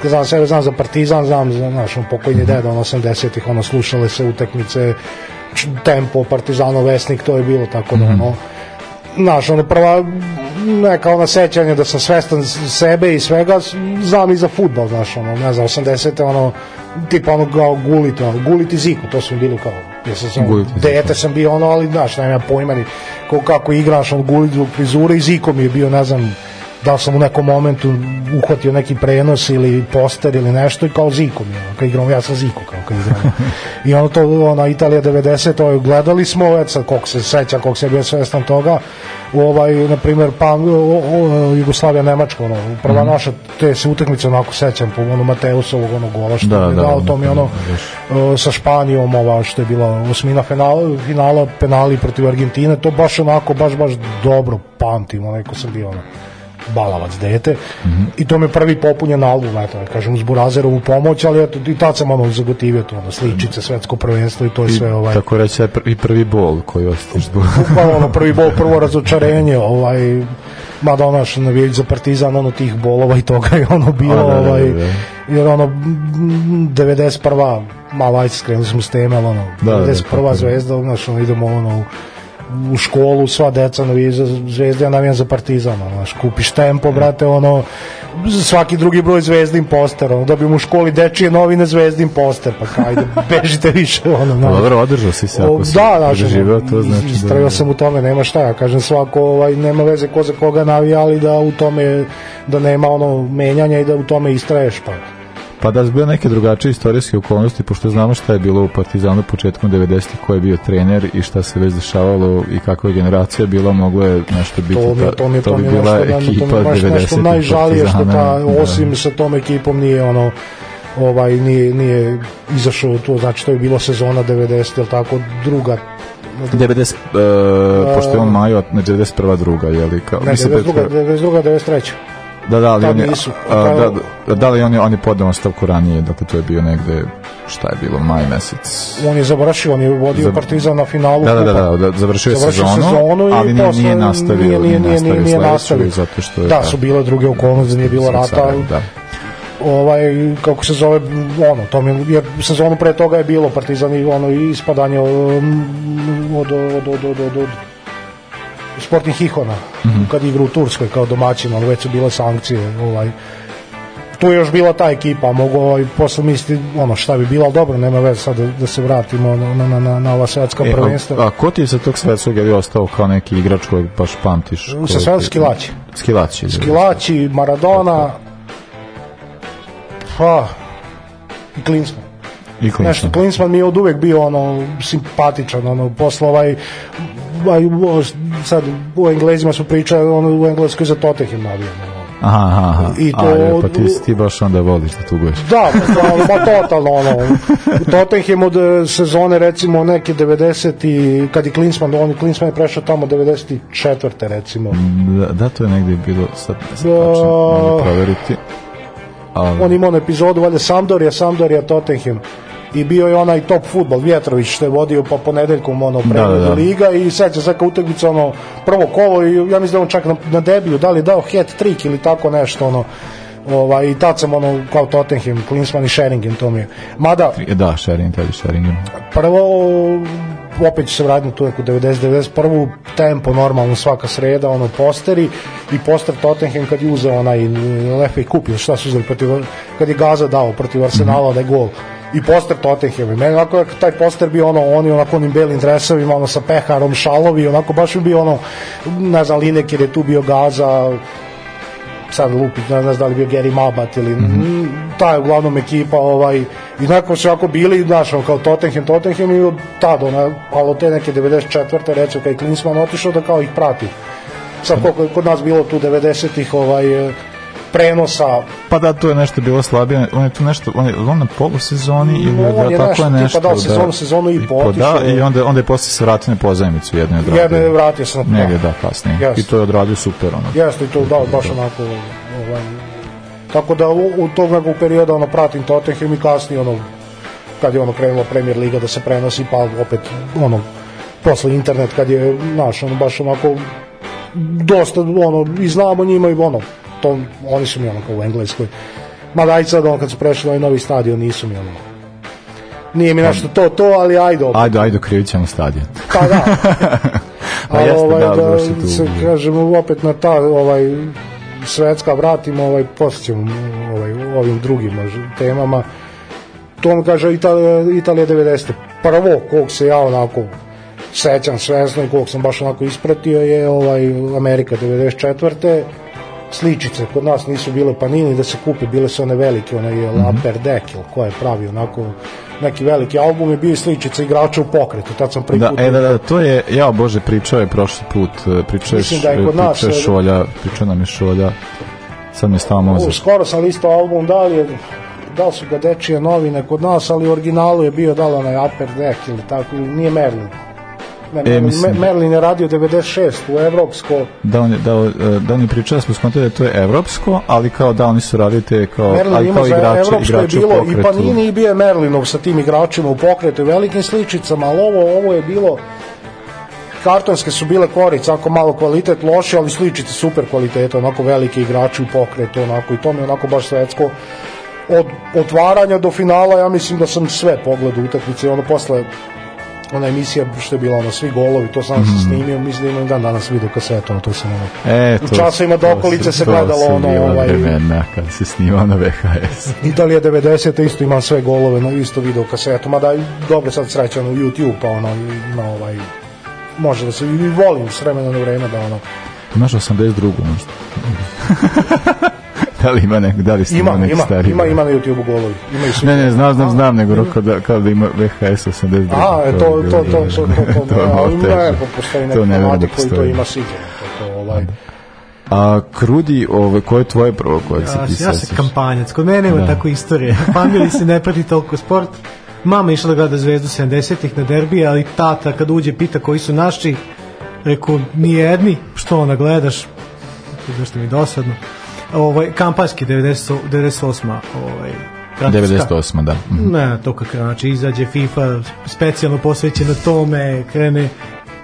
znam sebe, znam za Partizan, znam za, znaš, on pokojni deda, ono, 80-ih, ono, slušale se utakmice, tempo, Partizanov vesnik, to je bilo tako da, ono, znaš, ono prva neka ona sećanja da sam svestan sebe i svega, znam i za futbol, znaš, ono, ne znam, 80. ono, tipa ono kao Gulit, ono, Gulit i Ziku, to su mi bili kao, ja sam dete sam bio ono, ali znaš, nema pojma ni ko, kako igraš, ono, Gulit zbog frizure i Ziko mi je bio, ne znam, da li sam u nekom momentu uhvatio neki prenos ili poster ili nešto i kao Ziko mi kad igramo, ja sam Ziko kao kad igramo. [laughs] I ono to, ona Italija 90, to je, gledali smo, et sad koliko se seća, koliko se bio svestan toga, ovaj, na primjer, pa, o, o, Jugoslavija Nemačka, ono, prva naša, te se utakmice onako sećam, po ono Mateusovog ono gola što Da, je da, dao, da, to mi ono, o, sa Španijom, ova, što je bila osmina finala, finala penali protiv Argentine, to baš onako, baš, baš dobro pamtim, ono, neko sam bio, ono, balavac dete i to mi je prvi popunjen album eto da kažem uz Burazerovu pomoć ali eto i tad sam ono zagotivio to ono sličice svetsko prvenstvo i to je I, sve ovaj Tako reći, i prvi bol koji ostaš zbog... ono prvi bol prvo razočarenje ovaj mada ono što navijač za Partizan ono tih bolova i toga je ono bilo A, da, da, da, ovaj da. jer ono mm, 91. malo ajde skrenuli smo s teme ali ono Da, da, da, 91. tako je. zvezda ono idemo ono u- školu sva deca navijaju za zvezde ja navijam za Partizan ono, znaš kupiš tempo brate ono svaki drugi broj zvezdin poster ono dobijemo u školi dečije novine zvezdin poster pa kao, ajde [laughs] bežite više ono znaš. dobro, održao si se, ako si da, da, preživeo, to znači da... Istrajao sam u tome, nema šta, ja kažem svako, ovaj, nema veze ko za koga navija, ali da u tome, da nema ono menjanja i da u tome istraješ, pa. Pa da bile neke drugačije istorijske okolnosti, pošto znamo šta je bilo u Partizanu početkom 90-ih, ko je bio trener i šta se već dešavalo i kakva je generacija bila, moglo je nešto biti, To mi, to mi, je- to bi bila nešto, da, ekipa to mi baš 90-ih nešto najžalije što ta, Partizana, da. osim sa tom ekipom nije ono, ovaj, nije, nije izašao to, znači to je bila sezona 90, ili tako, druga, 90, e, pošto je on Majo, ne 91. druga, je li? Kao, ne, mislim, 92, 92, 93. Da, da, ali Tad on je, nisu. a, da, da, da li on je, on je podao ostavku ranije, dakle to je bio negde, šta je bilo, maj mesec. On je završio, on je vodio Za- Partizan na finalu Da, da, da, da, da, završio je Završio sezonu, sezonu ali nije, nije nastavio, nije- nije- nije- nije sledeću, nastavio. zato što je... Da, su bile druge okolnosti, nije bilo rata, da. ovaj kako se zove ono to mi jer sezonu pre toga je bilo Partizan i ono ispadanje um, od od od od, od, od sportnih ikona Mhm. kad igra u Turskoj kao domaćin, ali već su bile sankcije ovaj tu je još bila ta ekipa, mogu ovaj, posle misliti ono šta bi bilo, ali dobro, nema veze sad da, da se vratimo na, na, na, na ova svetska E, prvenstva. a, a ko ti je sa tog svetskog je ostao kao neki igrač kojeg baš pamtiš? Sa Ko sve ti- Skilaći. Skilaći. da. Skilaći, Maradona, pa, i Klinsman. I Nešto, Klinsman. Klinsman mi je od uvek bio ono simpatičan, ono, posle ovaj, sad u Englezima su pričali, ono, u Engleskoj za Tottenham navijam, ono. Aha, aha. I to- A, je, pa ti, ti baš onda voliš da tuguješ. Da, pa, pa totalno ono. U Tottenham od e, sezone recimo neke 90 i kad je Klinsman, on je Klinsman je prešao tamo 94. recimo. Da, da, to je negde bilo, sad ne znam Da. tačno, mogu proveriti. Ali, On ima onu epizodu, valjda Sampdoria, Sampdoria, Tottenham. I bio je onaj top futbol Vjetrović što je vodio pa ponedeljkom ono Da, da, da. liga i seća se kao utakmica ono prvo kolo i ja mislim da on čak na, na debiju da li dao hat trick ili tako nešto ono ovaj, i tad sam ono kao Tottenham, Klinsman i Sheringham to mi je. Mada Da, Sheringham, Teddy Sheringham. prvo opet ću se vratiti tu neku 90 prvu tempo normalno svaka sreda ono posteri i poster Tottenham kad je uzeo onaj FA Cup ili šta su uzeli protiv kad je Gaza dao protiv Arsenala da je gol i poster Tottenham i meni onako taj poster bio ono oni onako onim belim dresovima ono sa peharom šalovi onako baš bi bio ono ne znam Lineker je tu bio Gaza sad lupit, ne znam da li bio Gary Mabat ili mm ta je uglavnom ekipa ovaj, i nekako su jako bili znaš, kao Tottenham, Tottenham i od tada, ona, ali od te neke 94. recimo kad je Klinsman otišao da kao ih prati. Sad koliko je kod nas bilo tu 90-ih ovaj, prenosa Pa da, tu je nešto bilo slabije, on je tu nešto, on je, on na polusezoni ili No, on da, je tako nešto, je nešto. dao sezonu, sezonu i po Da, i onda, onda je posle se vratio na pozajmicu jednu je odradio. jedno je vratio se na Negdje, da, kasnije. Jeste. I to je odradio super, ono. Jeste i to da baš onako ovaj, tako da u, u tog nekog perioda ono pratim Tottenham i kasnije ono kad je ono krenula Premier Liga da se prenosi pa opet ono posle internet kad je naš ono baš onako dosta ono i znamo njima i ono to oni su mi ono kao u Engleskoj. Ma daj sad ono kad su prešli na ovaj novi stadion nisu mi ono nije mi nešto to to ali ajde opet. Ajde, ajde, okrivit ćemo stadion. pa da. [laughs] Pa A, jeste, ovaj, da, da, tu. se kažemo opet na ta ovaj svetska vratimo ovaj posle ćemo ovaj ovim drugim temama. To on kaže Italija, Italija 90 prvo kog se ja onako sećam svesno i kog sam baš onako ispratio je ovaj Amerika 94 sličice kod nas nisu bile panini da se kupe bile su one velike one je Mhm. Upper Deck ili ko je pravi onako neki veliki album je bio sličice igrača u pokretu tad sam prvi Da, put e, da, da, to je, ja bože, pričao je prošli put, e, pričao je, da je kod nas, pričao je e, Šolja, pričao nam je Šolja, sad mi je mozak. skoro sam listao album, da li je da li su ga dečije novine kod nas, ali u originalu je bio da li onaj Upper Deck ili tako, ili nije Merlin. Ne, Merlin, mislim- Me- Merlin je radio 96 u Evropsko, Da on je, da, e, da on je pričao, da smo skontali da to je evropsko, ali kao da oni su radili te kao, Merlin ali kao igrači, Evropsko je igrači u bilo i pokretu. Panini i bio Merlinov sa tim igračima u pokretu i velikim sličicama, ali ovo, ovo je bilo kartonske su bile korice, ako malo kvalitet loše, ali sličice super kvaliteta, onako velike igrači u pokretu, onako i to mi je onako baš svetsko od otvaranja do finala, ja mislim da sam sve pogledao utakmice, ono posle ona emisija što je bila ono svi golovi, to sam mm. snimio, mislim da imam dan danas video kasetu, to sam ono. E, U časovima to dokolice se to gledalo ono, ovaj- vremena kad se snimao na VHS. [laughs] Italija 90 isto imam sve golove na isto video kasetu, mada dobro sad srećan u YouTube, pa ono, na ovaj, može da se, i volim s vremena na vreme da ono, Imaš 82. možda? [laughs] [laughs] da li ima nek, da li snimao ima, neki ima, stari? ima, ima na YouTube golovi, ima i svi. Ne, ne, znam, znam, znam, nego kao da, kao da ima VHS 82. A, e, to, to, to, to, [laughs] to, to, to, ali teže. ne, postoji To neki da fanatik koji to ima sigurno, to, to, ovaj, A Krudi, ove, koje je tvoje prvo koje se Ja, ti ja sam kampanjac. Kod mene nema Da. tako istorije. [laughs] Famili se ne prati toliko sport. Mama je išla da gleda zvezdu 70-ih na derbije, ali tata kad uđe pita koji su naši, rekao, nijedni, što ona gledaš? Zašto mi je dosadno. Ovaj, kampanjski 90, 98. Ovaj, Francuska. 98. da. Mhm. Ne, to kako znači, izađe FIFA specijalno posvećeno tome, krene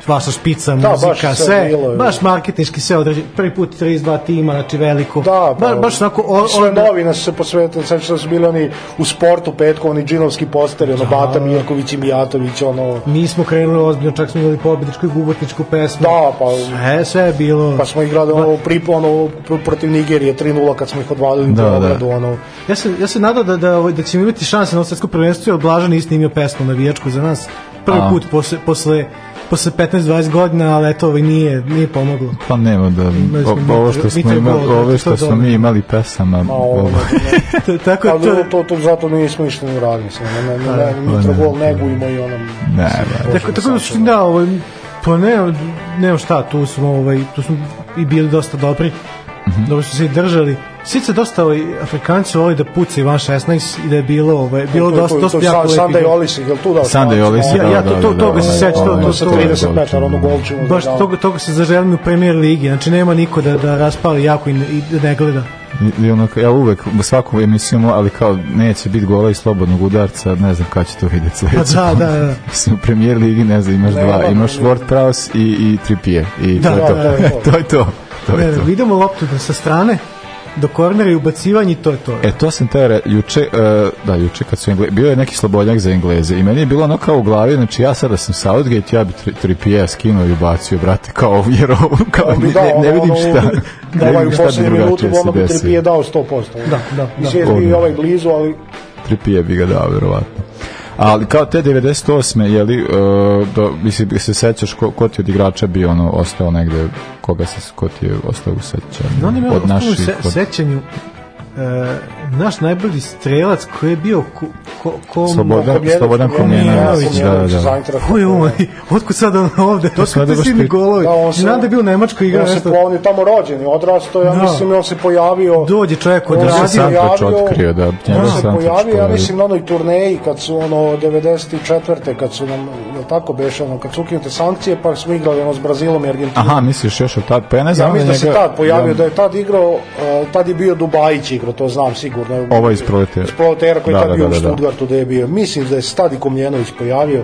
vaša špica, Da, muzika, baš sve sve, bilo baš marketinški sve određe. Prvi put 32 tima, znači veliko. Da, ba, baš onako... O, sve su se posvetili, sad što su bili oni u sportu petko, oni džinovski posteri, ono Bata Mirković i Mijatović, ono, Mi smo krenuli ozbiljno, čak smo imali pobedničku i gubotničku pesmu. Da, pa- Sve, sve je bilo... pa smo igrali ono, pripo, ono pr- protiv Nigerije 3-0 kad smo ih odvalili Da, u da. Beogradu, ono, Ja se, ja se nadao da, da, ovaj, da ćemo imati šanse na ovo svetsko prvenstvo, jer Blaža nije snimio pesmu navijačku za nas. Prvi put posle, posle, posle 15-20 godina, ali eto, ovaj nije, nije pomoglo. Pa nema da, o- ovo što smo Gol, ove to što smo mi imali pesama, ma ovo, ovo, [laughs] To- Tako ali to, to, to, to, zato nismo išli ni u rad, mislim, ne, ne, ne, ne, Mitrogol negujemo i onom, ne, ne. tako, tako da su, da, ovaj, pa ne, nema šta, tu smo, ovaj, tu smo i bili dosta dobri. Dobro su se i držali. Svi se dosta ovaj, Afrikanci voli da puca Ivan 16 i da je bilo, ovaj, bilo To- dosta, to- dosta to jako Sa- Sunday lepih. Olisih, jel tu dao? Sunday Olisih, Ja, da, ja, da, to, da, to, da, toga se onaj- seća, to, to, to, 30 metara, ono golčinu. baš toga, toga se zaželim u premier ligi, znači nema niko da, da raspali jako i, ne- i da ne gleda. I, i ono, ja uvek svaku emisiju, ali kao neće biti gola i slobodnog udarca, ne znam kada će to vidjeti sledeće. Pa da, da, da. [laughs] Mislim, u premijer ligi, ne znam, imaš Nema, dva, imaš. Ward Prowse i, i Trippier. I Da, to je da, to. da, da. [laughs] to je to. To Ne, je to. idemo loptu da sa strane, do kornera i ubacivanje to je to. E, to sam re, juče, e, da, juče kad su Engle, bio je neki slobodnjak za Engleze i meni je bilo ono kao u glavi, znači ja sada sam Southgate, ja bi tri, Trippier skinuo i ubacio, brate, kao jer ovo, kao, bi ne, ne, ne vidim ono, šta, Da, [laughs] ne ovaj vidim u poslednjem minutu, ono bi Trippier desilo. dao 100%. Da, da, da. Mislim, i Ono. ovaj blizu, ali Trippier bi ga dao, verovatno. Ali kao te 98. je li, uh, do, mislim, se sećaš ko, ko ti od igrača bi ono ostao negde, koga se, ko ti je ostao u sećanju? No, od od naših, se, od- sećanju e, naš najbolji strelac koji je bio ko, ko, ko, Slobodan, Slobodan Komjenović, da, da, da. Ko je on? Otkud sad on ovde? To su da ti pri- golovi. Da, on se- Znam da je bio u Nemačkoj igra On se, on je tamo rođen, je odrastao, ja Da. mislim, on se pojavio... Dođe čovjek od On Da se otkrio, da, On njegov se pojavio, ja mislim, na onoj turneji, kad su, ono, 94. kad su nam, jel tako beše, ono, kad su ukinute sankcije, pa smo igrali, ono, s Brazilom i Argentinom. Aha, misliš još od tad, pa ja ne znam Ja mislim da se tad pojavio, ja- da je tad igrao, uh, tad je bio Dubajić igrao, to znam sigurno. Ovaj iz Proletera. Iz Proletera koji je Da, tad da, bio da, u da. Stuttgartu da je bio. Mislim da je se tad i Komljenović pojavio.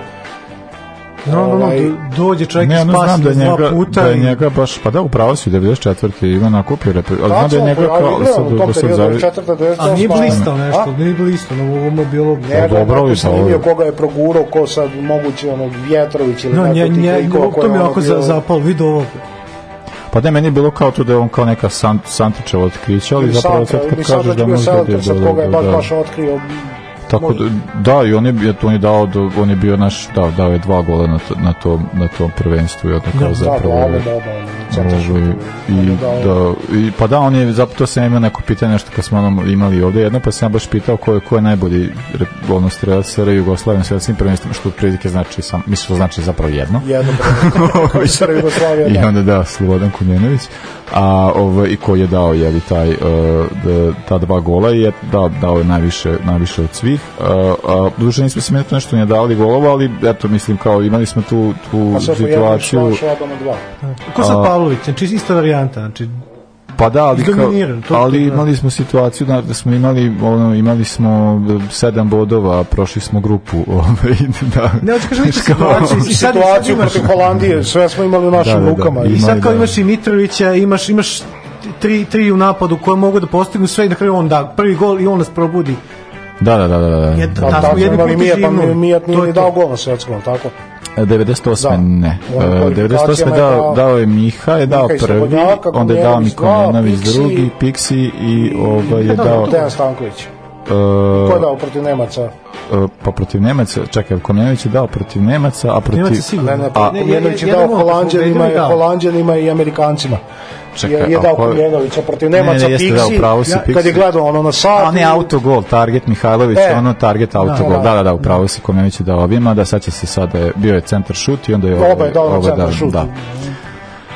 No, no, no, Ovaj, do- dođe čovjek Ne, ono znam da je njega, puta. da je i- njega baš, pa da, upravo si, 94. ima nakupio rep, ali znam da je njega kao, sad, u da 4. do 98. A nije blistao A? nešto, nije blistao, no ovo je bilo... Ne dobro, kako ali sam ovo je- imio koga je progurao, ko sad moguće ono Vjetrović ili No, neko nje, od tih nje, likova ko to je mi je ovako zapalo, vidio ovo. Pa da, meni je bilo kao to da je on kao neka san, Santičeva otkrića, ali zapravo sad kad kažeš da možda selektor, da, sad da, koga je da, baš da. baš otkrio. Tako da, da, i on je, on je dao, on je bio naš, dao, dao je dva gola na, to, na, tom, na tom prvenstvu i onda kao Da, zapravo glavom je, oba, ono, centar šut. ovaj, i, da, i, pa da, on je, zapravo to sam imao neko pitanje, nešto kad smo ono imali ovde jedno, pa sam baš pitao ko je, ko je najbolji ono strelac SR Jugoslavije na svetskim prvenstvima, što otprilike znači, sam, mislim što znači zapravo jedno. [laughs] Jedno prvenstvo. SR Jugoslavija, I da. onda da, Slobodan Kumjenović, a ovaj, i koji je dao je li taj uh, da, ta dva gola i je da, dao je najviše, najviše od svih. Uh, a, duže nismo se tu nešto ne dali golova, ali eto, mislim, kao imali smo tu, tu A sad po jednom situaciju. šla na dva. Ko sad A- Pavlović, znači ista varijanta, znači Pa da, ali, kao, ali to da. imali smo situaciju da, da smo imali ono, imali smo sedam bodova, prošli smo grupu. [laughs] Ovaj, da. Ne, hoću kažem, [laughs] situaciju, i sad, Situaciju imaš, protiv Holandije, sve smo imali u našim Da, da, da. rukama. I- i sad kao da. imaš i Mitrovića, imaš, imaš tri, tri u napadu koje mogu da postignu sve i na kraju on da prvi gol i on nas probudi. Da, da, da, da, da. Jed, Pa da, smo jedni put Mijat, pa. Mijat To nije je ni to. dao gol na svetskom, tako? 98. Da. ne. U onim E, 98. kvalifikacijama je dao, dao- je Miha, je dao Miha prvi, onda je dao Piksi drugi, Piksi i ovaj je da, dao... Dejan Stanković. E, Ko je dao protiv Nemaca? e, pa protiv Nemaca, čekaj, Komljenović je dao protiv Nemaca, a protiv... Nemac je sigurno. Ne, ne, A- Komljenović je dao Holandjanima, da. Holandjanima i Amerikancima. Čekaj, je, je dao ko- Komljenovića protiv Ne, Nemaca ne, jeste dao, Piksi, pravo si, ja- kad je gledao ono na sat. A ne, autogol, target Mihajlović, E. ono target autogol. Da, Da, da. da, da, upravo si Komljenović je dao ovima, da sad će se sada, bio je centar šut i onda je... Oba je dao na ovaj centar da, šut. Da.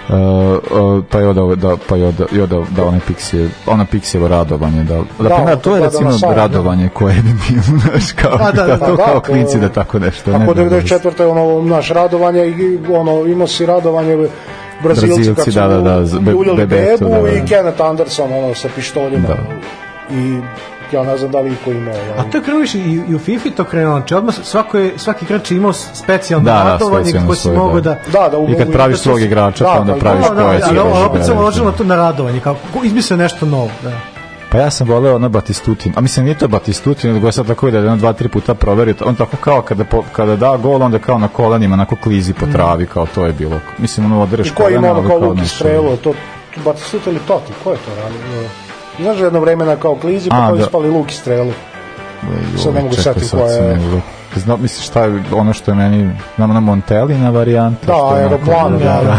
Uh, uh, pa je odao da pa je odao, da onaj Pixije ona Pixijevo radovanje da da, Da, pa, to je da, recimo da, da, radovanje koje bi bilo [laughs] znaš kao A, da, da, da, to da, kao klinci da tako nešto Ako ne znam. 94. ono, naš radovanje, i ono, imao si radovanje Brazilci, Brazilci, da, da, da, Bebeto, bebu da, da. i Kenneth Anderson ono, sa pištoljima. Da. I ja ne znam da li iko ima. Ovaj. A to je krenuo više i, i u FIFA to krenuo, znači odmah svako je, svaki igrač je imao specijalno Da, da, radovanje koje si mogao da. da... Da, da, u- I kad praviš da, svog igrača, da, pa onda da, praviš Da, da, koje si ali, ali igraš, opet da, uložilo da. to na radovanje, kao ko izmislio nešto novo. Da. Pa ja sam voleo ono Batistutin, a mislim nije to Batistutin, nego je sad tako da je jedno, dva, tri puta proverio, on tako kao kada, po, kada da gol, onda kao na kolenima, onako klizi po travi, kao to je bilo. Mislim, ono odereš I ko ima ono ali kao Luki strelu, to Batistut ili Toti, ko je to radio? Znaš, jedno vremena kao klizi, pa kao da. ispali Luki strelu. Joj, Sad ne mogu sad koja je. Znam, misliš šta je ono što je meni, znam na Montelina varijanta. Da, aeroplan, da, da, da.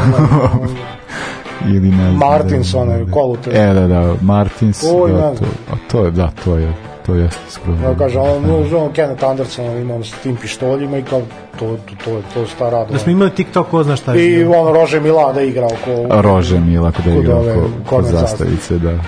[laughs] Ili ne znam. Martins, da, onaj, da. kolute. E, da, da, Martins, Oj, da, to, a to je, da, to je, to jeste skroz. Ja kaže, on, on, on Kenneth Anderson imam s tim pištoljima i kao, to, to, to, je- to je sta rado. Da smo imali TikTok, ko zna šta je. I ono, Rože Mila da igra oko... Rože Mila kada je Kod igrao ove ko, kod konvent zastavice, da. A,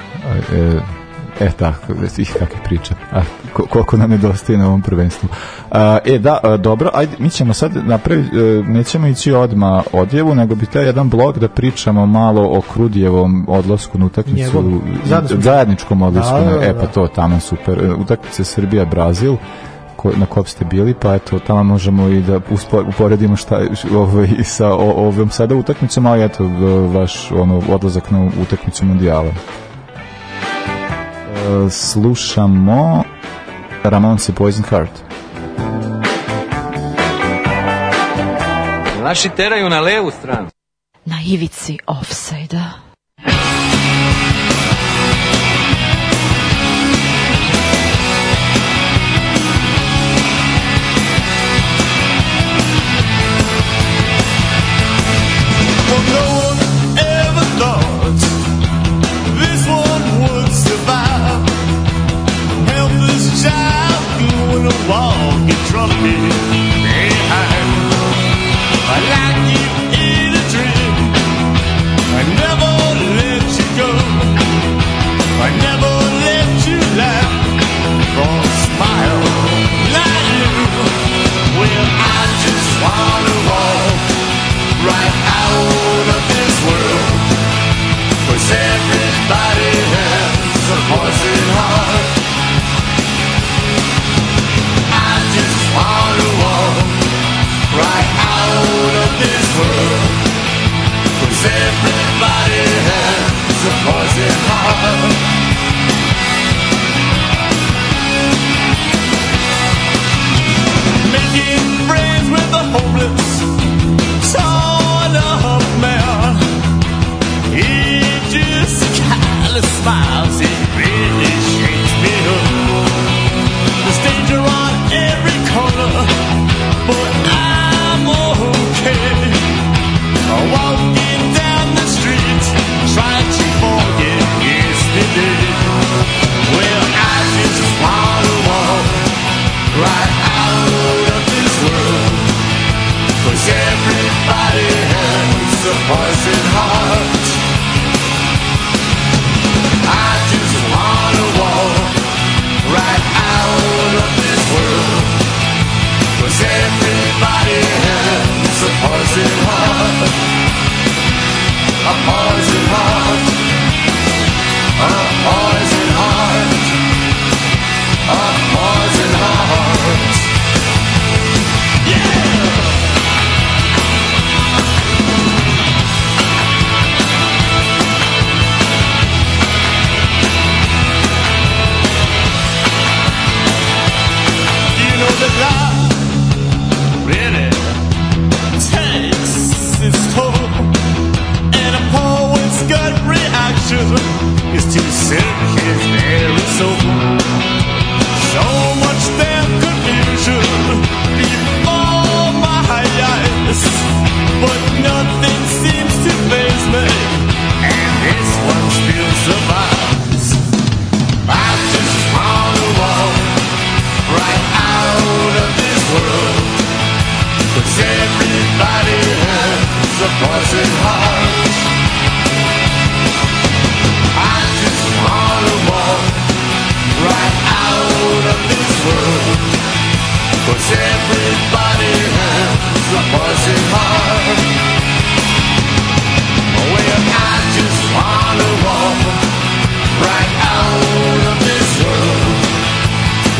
E, e tako, ih kakve priče. A, ko- koliko nam nedostaje na ovom prvenstvu. A, e, da, a, dobro, ajde, mi ćemo sad napraviti, e, nećemo ići odma odjevu, nego bi te jedan blog da pričamo malo o Krudijevom odlasku na utakmicu, zajedničkom odlasku, Da, da, da. e pa to, tamo super, E, utakmice Srbija-Brazil, na kop ste bili, pa eto, tamo možemo i da uporedimo šta ovaj, i sa o, ovom sada utakmicom, ali eto, vaš ono, odlazak na utakmicu mundijala. Slušamo Ramones i Poison Heart. Naši teraju na levu stranu. Na ivici offside-a. Well, no doing a walk in front of me behind. I like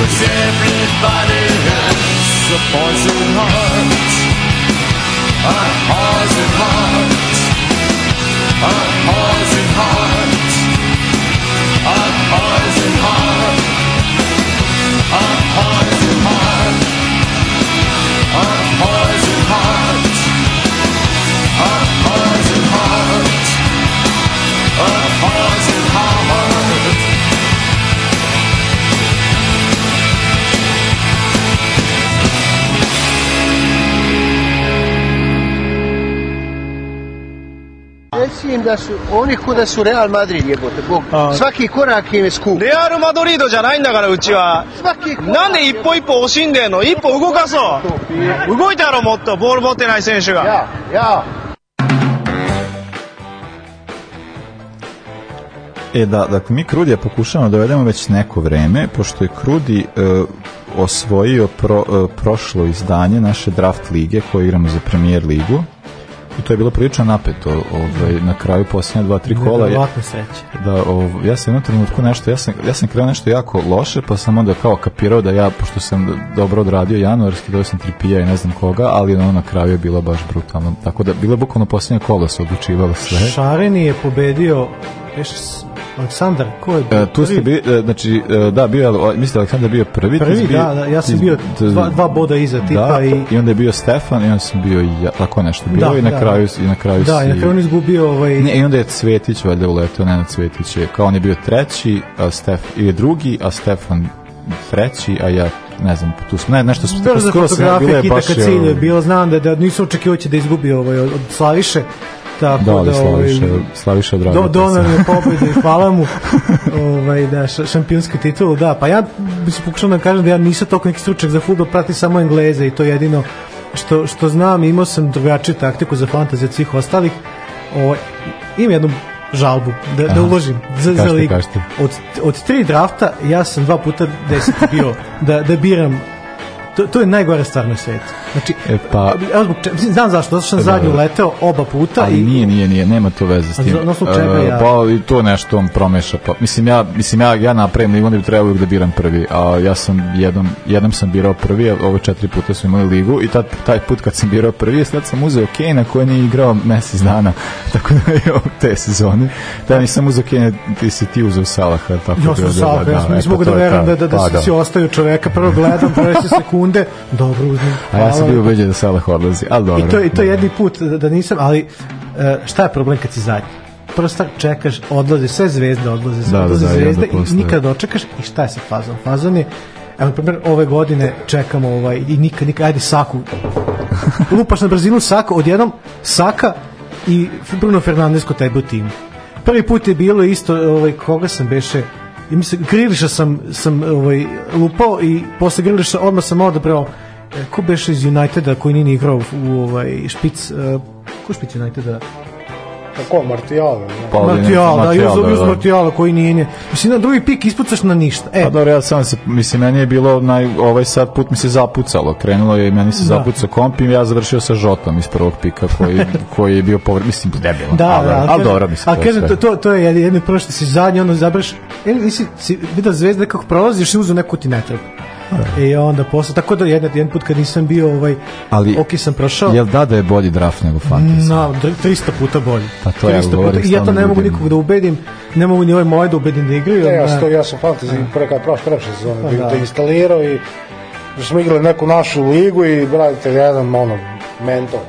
Cause everybody has a poison heart. on horse in heart. Reci im da su oni ko da su Real Madrid jebote, Bog. Svaki korak im je skup. レアル・マドリードじゃないんだからうちはなんで一歩一歩惜しんでんの一歩動かそう動いたやろもっとボール持ってない選手が Ja. E da, dakle, mi Krudija pokušavamo da dovedemo već neko vreme, pošto je Krudi e, osvojio pro, e, prošlo izdanje naše draft lige koje igramo za premier ligu i to je bilo prilično napeto ovaj, na kraju posljednja dva, tri kola. Sreća. Da, ov, ja sam jednom trenutku nešto, ja sam, ja sam krenuo nešto jako loše, pa sam onda kao kapirao da ja, pošto sam dobro odradio januarski, dao sam tripija i ne znam koga, ali ono na kraju je bilo baš brutalno. Tako da, bilo je bukvalno posljednje kola se odlučivalo sve. Šareni je pobedio Veš, Aleksandar, ko je E, tu ste bili, e, znači, e, da, bio mislite Aleksandar bio prvi? Prvi, bio- da, da, ja sam bio dva, dva boda iza tipa da, i... i onda je bio Stefan i onda sam bio i ja, tako nešto bilo Da, i na da. kraju i na kraju Da, si, i na kraju on izgubio ovaj... Ne, i onda je Cvetić valjda uleteo, Nenad Cvetić je, kao on je bio treći, a Stef, ili drugi, a Stefan treći, a ja ne znam, tu smo, ne, nešto smo, Brzo skoro sam- bilo je baš, ka cilju je ovaj, bilo, znam da, da nisu očekivao će da izgubi ovaj, od Slaviše, tako Da, da, Slaviša, ovaj, Slaviša do, sve. je pobedu i hvala mu [laughs] ovaj, da, ša- šampionsku titulu, da, pa ja bi se pokušao da kažem da ja nisam toliko neki stručak za futbol, pratim samo Engleze i to je jedino što, što znam, imao sam drugačiju taktiku za fantaziju od svih ostalih, ovaj, imam jednu žalbu da, da Aha. uložim za, za Kažite, ligu. Od, od tri drafta ja sam dva puta deset bio da, da biram to, to je najgore stvar na svetu. Znači, E, pa- evo zbog čega, znam zašto, zato što sam Da, zadnju da. leteo oba puta ali i nije, nije, nije, nema to veze s tim. na osnovu čega E, ja- Pa i to nešto on promeša. Pa, mislim, ja, mislim, ja, ja napravim ligu, onda bi trebalo da biram prvi. A ja sam jednom, jednom sam birao prvi, a ove četiri puta smo imali ligu i tad, taj put kad sam birao prvi, sad sam uzeo Kane koji nije igrao mesec dana. [laughs] Tako da je ovo te sezone. Da, nisam uzeo Kane, ti si ti uzeo Salaha. Tako Ja sam da, Salha, da, ja sam e, pa mogu da to je verujem ta- da, da, da, pa si, si ostavio čoveka, prvo gledam, prve [laughs] se sekunde, dobro uzmem. A ja sam bio ubeđen da Salah odlazi, ali dobro. I to, I to je jedni put da, da nisam, ali e, šta je problem kad si zadnji? Prvo stvar čekaš, odlaze sve zvezde, odlaze sve Da, da, odlaze da, zvezde onda i nikad dočekaš i šta je sa fazom? Fazon je, evo, na primjer, ove godine čekamo ovaj, i nikad, nikad, ajde Saku, [laughs] lupaš na brzinu Saka, odjednom Saka i Bruno Fernandes kod tebe u timu. Prvi put je bilo isto, ovaj, koga sam beše, i mislim, Griliša sam, sam ovaj, lupao i posle Griliša odmah sam odabrao e, ko beše iz Uniteda koji nije ni igrao u, ovaj, špic, uh, ko špic Uniteda? Tako, Martijal. ne? Pa, ali ne- Martijal, da, Martial, uz, da, uz da. Martijala koji nije, nije. Mislim, na drugi pik ispucaš na ništa. E, Pa dobro, ja sam se, mislim, meni je bilo, naj, ovaj sad put mi se zapucalo, krenulo je i meni se Da. zapucao komp i ja završio sa Žotom iz prvog pika koji, [laughs] koji je bio povred, mislim, debilan, Da, ali, da, ali, kažem- dobro, mislim, ali to je kažem, sve. to, to, to je jedno, što si zadnji, ono zabraš, e, nisi, si vidio zvezda kako prolazi, još si uzeo neku ti ne I onda posle, tako da jedan, jedan put kad nisam bio, ovaj, Ali, ok sam prošao, jel da da je bolji draft nego fantasy? na, dr- 300 puta bolji. Pa to ja 300 govorim puta, I ja to ne mogu nikog da ubedim, ne mogu ni ove moje da ubedim da igraju. Ne, ja, ne. sam to, ja sam fantasy pre kada prošle prošle sezone Pa da. da. da instalirao i da smo igrali neku našu ligu i brate jedan ono mentor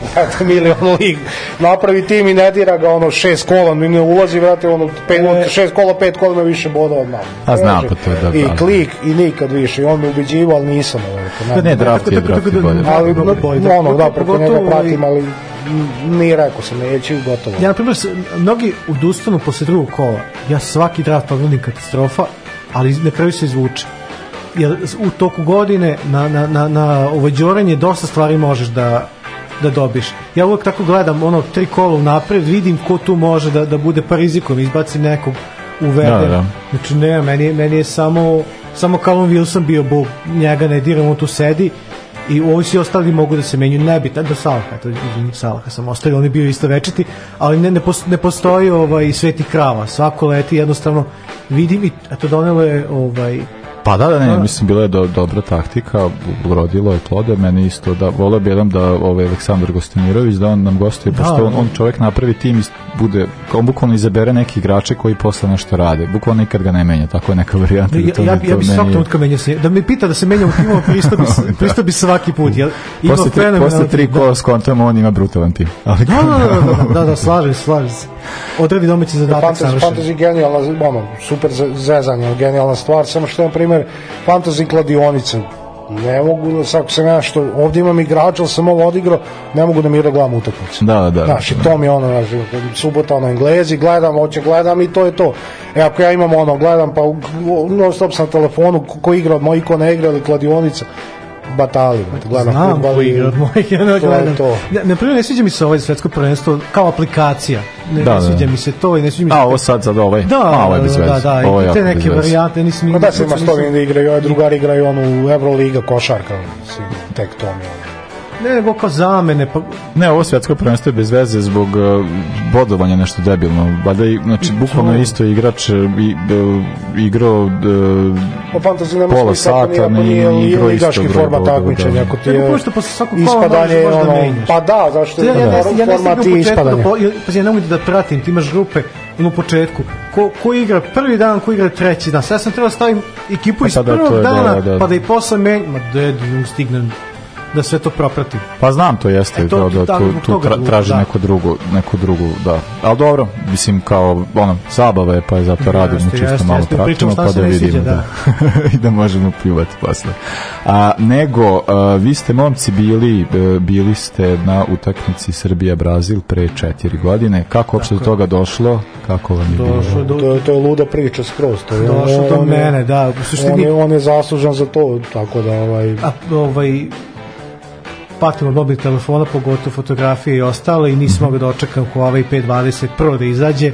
[laughs] brate milion lig napravi tim i ne dira ga ono šest kola mi ne ulazi brate ono pet, E. šest kola pet kola ima više boda od nama A znam, pa to je da, i da. klik i nikad više i on me ubeđivao ali nisam ovaj, Da ne, draft je, draft ali ono da preko njega pratim ali nije rekao sam neću i gotovo Ja, na primjer, mnogi odustanu posle drugog kola. Ja svaki draft odgledim katastrofa, ali na kraju se izvuče. Jer u toku godine na, na, na, na đorenje dosta stvari možeš da da dobiš. Ja uvek tako gledam ono tri kola unapred, vidim ko tu može da, da bude pa rizikom, izbacim nekog uvedem. Da, da. Znači ne, meni, je- meni je samo samo Callum Wilson bio bog, njega ne diram, on tu sedi i ovi svi ostali mogu da se menju nebitno do Salaha, to izvini Salaha sam ostavio, on je bio isto večiti, ali ne, ne, pos- ne postoji ovaj sveti krava, svako leti jednostavno vidim i eto donelo je ovaj Pa da, da, ne, Da. mislim, bila je do, dobra taktika, urodilo je plode, meni isto da, voleo bi jedan da ovaj Aleksandar Gostimirović, da on nam gostuje, Da, pošto on, da. on čovjek napravi tim i bude, on bukvalno izabere neki igrače koji posle nešto rade, bukvalno nikad ga ne menja, tako je neka varijanta. da ja, to ja, ne- ja bi je- trenutka menjao se, da me pita da se menja u timu, pristupi, [laughs] pristupi svaki put, jel? Ima Posle tri, posle tri kola skontamo, on ima brutalan tim. Ali Da, da, da, da, da, da, slažem se, slažem se. Odradi domaći zadatak savršen. fantasy genijalna, ono, super ze- zezanje, genijalna stvar, samo što je, na primjer, fantasy kladionica, ne mogu da sad ako sam ja što ovdje imam igrača, ali sam ovo odigrao, ne mogu da mira gledam utakmicu. Da, da. Znaš, i to mi je ono, znaš, subota ono Englezi, gledam, hoće gledam i to je to. E, ako ja imam ono, gledam, pa non stop sam na telefonu, ko, ko igra od mojih, ko ne igra, ili kladionica, batali, gledam Znam fudbal ko i- igra od mojih, ja ne to je gledam. to. Ne, na primjer, ne sviđa mi se ovaj svetsko prvenstvo kao aplikacija. Ne, Da, ne da. sviđa mi se to i ne sviđa mi se... A, ovo sad, sad ovaj. Da, A, ovo je bez da, veze. da, Ovo je te neke veze. varijante, nisam... Pa da se ima sto da igraju, ovaj drugari igraju onu Euroliga košarka, tek to mi je ono. Ne, nego kao zamene, pa... Ne, ovo svetsko prvenstvo je bez veze zbog uh, bodovanja nešto debilno. Valjda i, znači, bukvalno isto igrač uh, i, uh, igrao uh, Pa fantasy nema pola sata, li- igrao isto broj format bodova, takmičenja, da. ako ti je pošto posle svakog kola ispadanje, možeš da ono, menjaš. pa da, zašto Ja, ja, ja, da, ja ne format i da, ispadanje. po, pazi, ja ne mogu da pratim, ti imaš grupe ono u početku, ko, ko igra prvi dan, ko igra treći dan. Sad ja sam trebao da stavim ekipu iz Pa da, to prvog da, dana, da, da. pa da i posle menjam, ma de, ne stignem da sve to propratim. Pa znam to jeste, E, to- da, da, da, tu, tu tra, drugo, traži da. neku drugu, neku drugu, da. Ali dobro, mislim kao, ono, zabava je, pa je zato radimo Jeste, čisto jeste, malo jeste, pratimo, pričamo šta pa da vidimo, sviđa, da. [laughs] I da možemo pljuvati posle. A, nego, a, vi ste momci bili, e, bili ste na utakmici Srbija-Brazil pre četiri godine. Kako uopšte do toga došlo? Kako vam je bilo? Došlo do, To, je- to je luda priča skroz. To je, došlo do on je- mene, da. U suštini, On je, on je zaslužan za to, tako da ovaj... a, ovaj, patim od mobilnih telefona, pogotovo fotografije i ostalo i nisam mogao da očekam ko ovaj 520 prvo da izađe.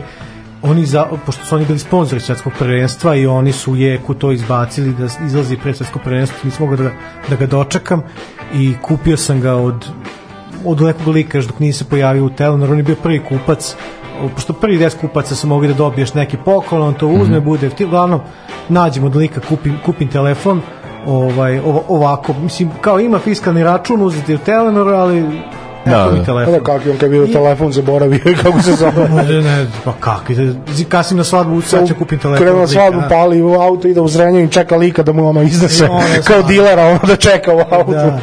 Oni za, pošto su oni bili sponzori svetskog prvenstva i oni su u jeku to izbacili da izlazi pre svetskog prvenstva nisam mogao da, da ga dočekam i kupio sam ga od od nekog lika još dok nije se pojavio u Telenor, on je bio prvi kupac pošto prvi 10 kupaca su mogli da dobiješ neki poklon, on to uzme, bude ti uglavnom nađem od lika, kupim, kupim telefon ovaj, ovako, mislim, kao ima fiskalni račun uzeti u Telenor, ali Da, mi da. telefon. Da, kako je on kad je bio telefon zaboravio i [laughs] kako se zove. Ne, ne, pa kako, kasim na svadbu, sad ću kupim telefon. Krenuo na svadbu, a? pali u auto, ide u Zrenjanin, čeka lika da mu ono iznese, I ono je kao dilera, ono da čeka u autu. Da.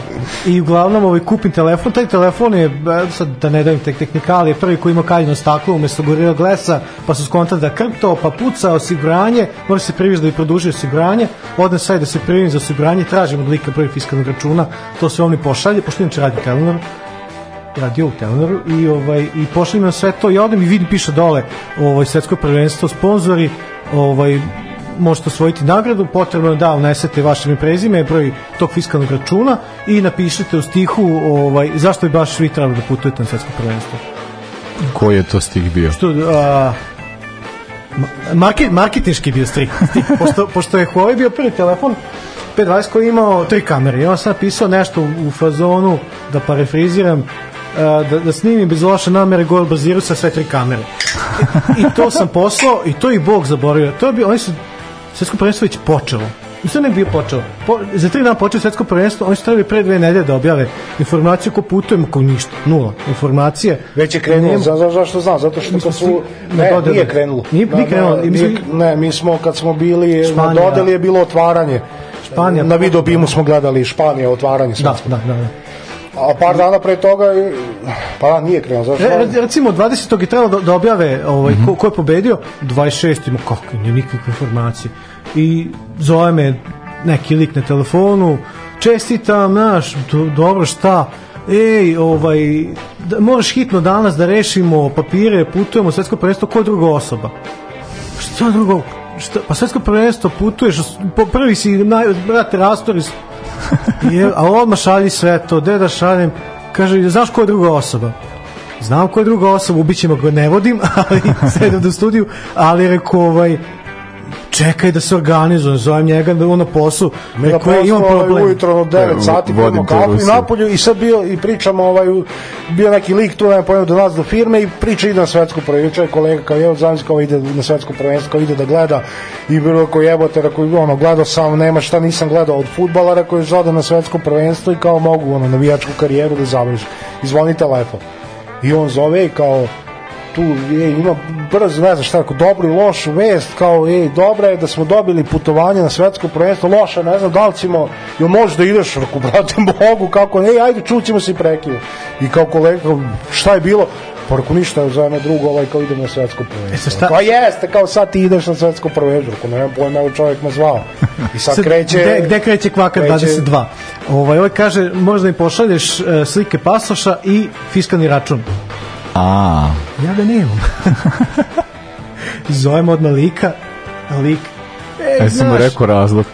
I uglavnom ovaj kupim telefon, taj telefon je e, sad da ne davim tek tehnikalije, prvi koji ima kaljno staklo umesto Gorilla Glasa, pa su skontali da krpto, pa puca osiguranje, mora se privizati da bi produži osiguranje, odem sad da se prijavim za osiguranje, tražim od lika broj fiskalnog računa, to se on mi pošalje, pošto inače radi Telenor, radio u Telenoru i ovaj i pošli mi na sve to i odem i vidim piše dole ovaj svetsko prvenstvo sponzori ovaj možete osvojiti nagradu, potrebno je da unesete vaše ime prezime, broj tog fiskalnog računa i napišete u stihu ovaj, zašto bi baš vi trebali da putujete na svetsko prvenstvo. Koji je to stih bio? Što, a, ma- market, marketinški bio stih, [laughs] pošto, pošto je Huawei bio prvi telefon 520 koji je imao tri kamere i on sam napisao nešto u, fazonu da parafriziram da, da snimim bez loše namere gol baziru sa sve tri kamere I, i to sam poslao i to i Bog zaboravio to je bio, oni su svetsko prvenstvo već počelo I sve ne bi bio počelo. Po, za tri dana počeo svetsko prvenstvo, oni su trebali pre dve nedelje da objave informaciju ko putujemo, kao ništa, nula informacije. Već je krenulo, Nema- za, za, zašto znam, zato što kad su, na ne, dodeli. nije krenulo. Nije- nije Na- krenulo, na- mislim- nije- ne, mi smo, kad smo bili Španija. na dodeli je bilo otvaranje. Španija. Na video bimu smo gledali Španija, otvaranje Da, da, da. da. A par dana pre toga, je- pa nije krenulo, zašto? Re, re- recimo 20. je trebalo da, da objave ovaj, ko, ko je pobedio 26. ima kako nije nikakve informacije i zove me neki lik na telefonu čestitam, znaš, do, dobro šta ej, ovaj, da, moraš hitno danas da rešimo papire, putujemo svetsko prvenstvo, ko je druga osoba? Šta drugo? Šta, pa svetsko prvenstvo putuješ, po prvi si, naj, brate, rastori, je, a odmah šalji sve to, gde da šaljem? Kaže, znaš ko je druga osoba? Znam ko je druga osoba, ubićemo ga ne vodim, [laughs] ali sedem do studiju, ali rekao, ovaj, čekaj da se organizujem, zovem njega da on na poslu, Mi na rekao je, imam ovaj, problem. ujutro od 9 sati Vodim pijemo kafu i napolju i sad bio i pričamo ovaj bio neki lik tu nema pojma do nas do firme i priča ide na svetsku prvenstvo. Je kolega kao evo znam kao ide na svetsku prvenstvo kao ide da gleda i bilo kao jebote rekao ono gledao sam nema šta nisam gledao od fudbala rekao je žada na svetsko prvenstvo i kao mogu ono navijačku karijeru da završim i zvoni telefon i on zove i kao tu je, ima brzo, ne znam šta, ako dobru i lošu vest, kao, ej, dobra je da smo dobili putovanje na svetsko prvenstvo, loša, ne znam da li ćemo, jel možeš da ideš, rekao, brate, Bogu, kako, ej, ajde, čućemo se i. I kao kolega, šta je bilo? Poruku ništa, zove me drugo, ovaj, kao idem na svetsko prvenstvo. E, šta- Kao jeste, kao sad ti ideš na svetsko prvenstvo. Ako nemam pojma, evo čovjek me zvao. I sad, [laughs] Sad, kreće... Gde, gde kreće kvakar kreće- 22? Ovaj, ovaj kaže, možda im pošalješ e, slike pasoša i fiskalni račun. A, Ja ga nemam. [laughs] Zovemo odmah lika, lik, e, ja sam mu rekao razlog.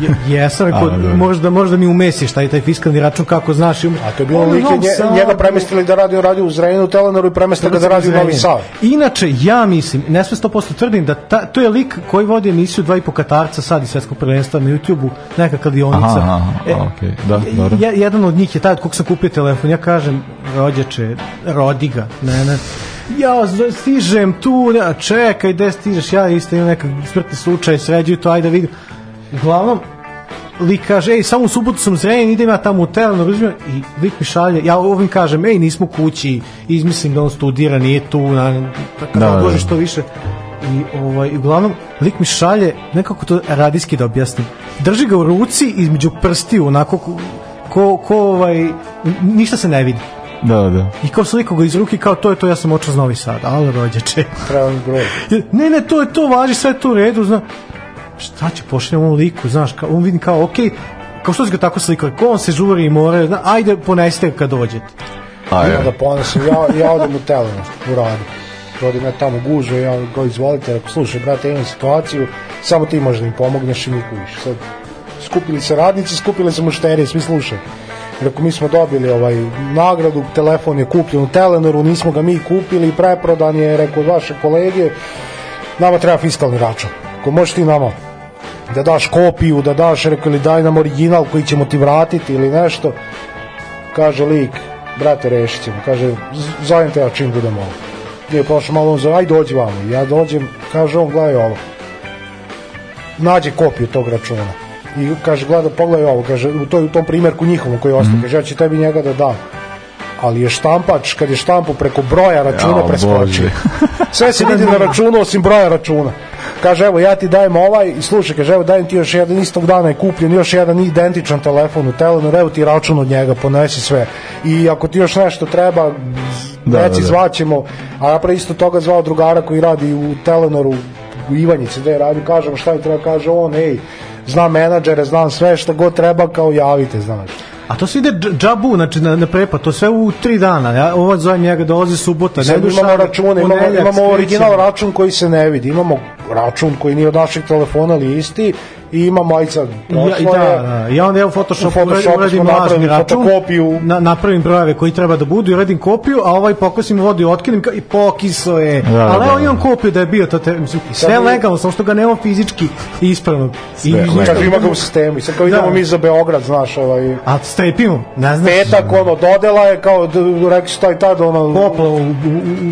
Je- jesam, [laughs] rekao, možda, možda mi umesiš taj, taj fiskalni račun, kako znaš. A to je bilo lik, nje, njega premestili da radi, radi u Zrenjaninu, u Telenoru i premestili ga da radi u Novi Sad. Inače, ja mislim, ne sve 100% tvrdim da ta, to je lik koji vodi emisiju dva i po Katarca sad iz svetskog prvenstva na YouTube-u, neka kladionica. Aha, aha, E, okej, da, dobro. Ja, jedan od njih je taj od kog sam kupio telefon. Ja kažem, rođeče, rodi ga, ne, ne. Ja stižem tu, ne, čekaj, gde stižeš? Ja isto imam nekak smrtni slučaj, sređuju to, ajde da vidim. Uglavnom, lik kaže, ej, samo u subotu sam zrenjen, idem ja tamo u Telenor, uzmem, i lik mi šalje, ja ovim kažem, ej, nismo kući, izmislim da on studira, nije tu, na, tako Da, da, da, odloži da. što više. I ovaj, uglavnom, lik mi šalje, nekako to radijski da objasnim, drži ga u ruci između prstiju, onako ko, ko, ko ovaj, ništa se ne vidi. Da, da. I kao sliku ga iz ruke, kao to je to, ja sam očeo iz Novi Sad, ali rođeče. Mi broj. Ne, ne, to je to, važi, sve je to u redu, zna. Šta će pošaljem ovom liku, znaš, kao, on vidim kao, okej, kao što si ga tako slikali, ko on se žuri i more, zna, ajde, ponesite ga kad dođete. A, Ja da ponesem, ja, ja odem u Telenor, u radu. Vodim ja tamo gužve, ja go izvolite, rekao, slušaj, brate, imam situaciju, samo ti možda mi pomogneš i niko više. Sad, skupili se radnici, skupili se mušterije, svi slušaju. Rekao, mi smo dobili ovaj nagradu, telefon je kupljen u Telenoru, nismo ga mi kupili, preprodan je, rekao, od vaše kolege, nama treba fiskalni račun. Ako možeš ti nama da daš kopiju, da daš, rekao, ili daj nam original koji ćemo ti vratiti ili nešto, kaže lik, brate, rešit ćemo, kaže, "Z- zovem te ja čim budemo ovo. Nije prošlo malo, on zove, aj dođi vamo. Ja dođem, kaže on, gledaj ovo. Nađe kopiju tog računa. I kaže, gleda, pogledaj ovo, kaže, u, toj, u tom primjerku njihovom koji ostaje, kaže, ja ću tebi njega da dam. Ali je štampač, kad je štampu preko broja računa Jao, preskočio. [laughs] Sve se vidi na računu osim broja računa. Kaže, evo, ja ti dajem ovaj i slušaj, kaže, evo, dajem ti još jedan, istog dana je kupljen još jedan identičan telefon u Telenor, evo ti račun od njega, ponesi sve. I ako ti još nešto treba, Da, reci, da, da. zvaćemo. A ja pre isto toga zvao drugara koji radi u Telenoru, u Ivanjici, gde radi, kažem šta mi treba, kaže on, ej, znam menadžere, znam sve što god treba, kao javite, znaš. A to se ide dž- džabu, znači na, na prepad, to sve u tri dana. Ja, ovo zovem njega, dolazi subota, sad nedelja, imamo račune, imamo, imamo original račun koji se ne vidi, imamo račun koji nije od našeg telefona ali isti i imamo aj sad I Ja, da, da, ja onda ja u Photoshopu, U Photoshopu uradim lažni račun, fotokopiju. na, napravim brojeve koji treba da budu i uradim kopiju, a ovaj pokosim vodu i otkinem i pokiso je. Da, Ali da, evo da. imam kopiju da je bio to te, mislim, sve mi- legalno, samo što ga nema fizički ispravno. I, Sve Kaže, ima ga u sistemu i sad kao Da. idemo mi za Beograd, znaš, ovaj, A strepimo, ne znaš. petak, ono, dodela je kao, rekli su taj tad, ono, Popla u, u, u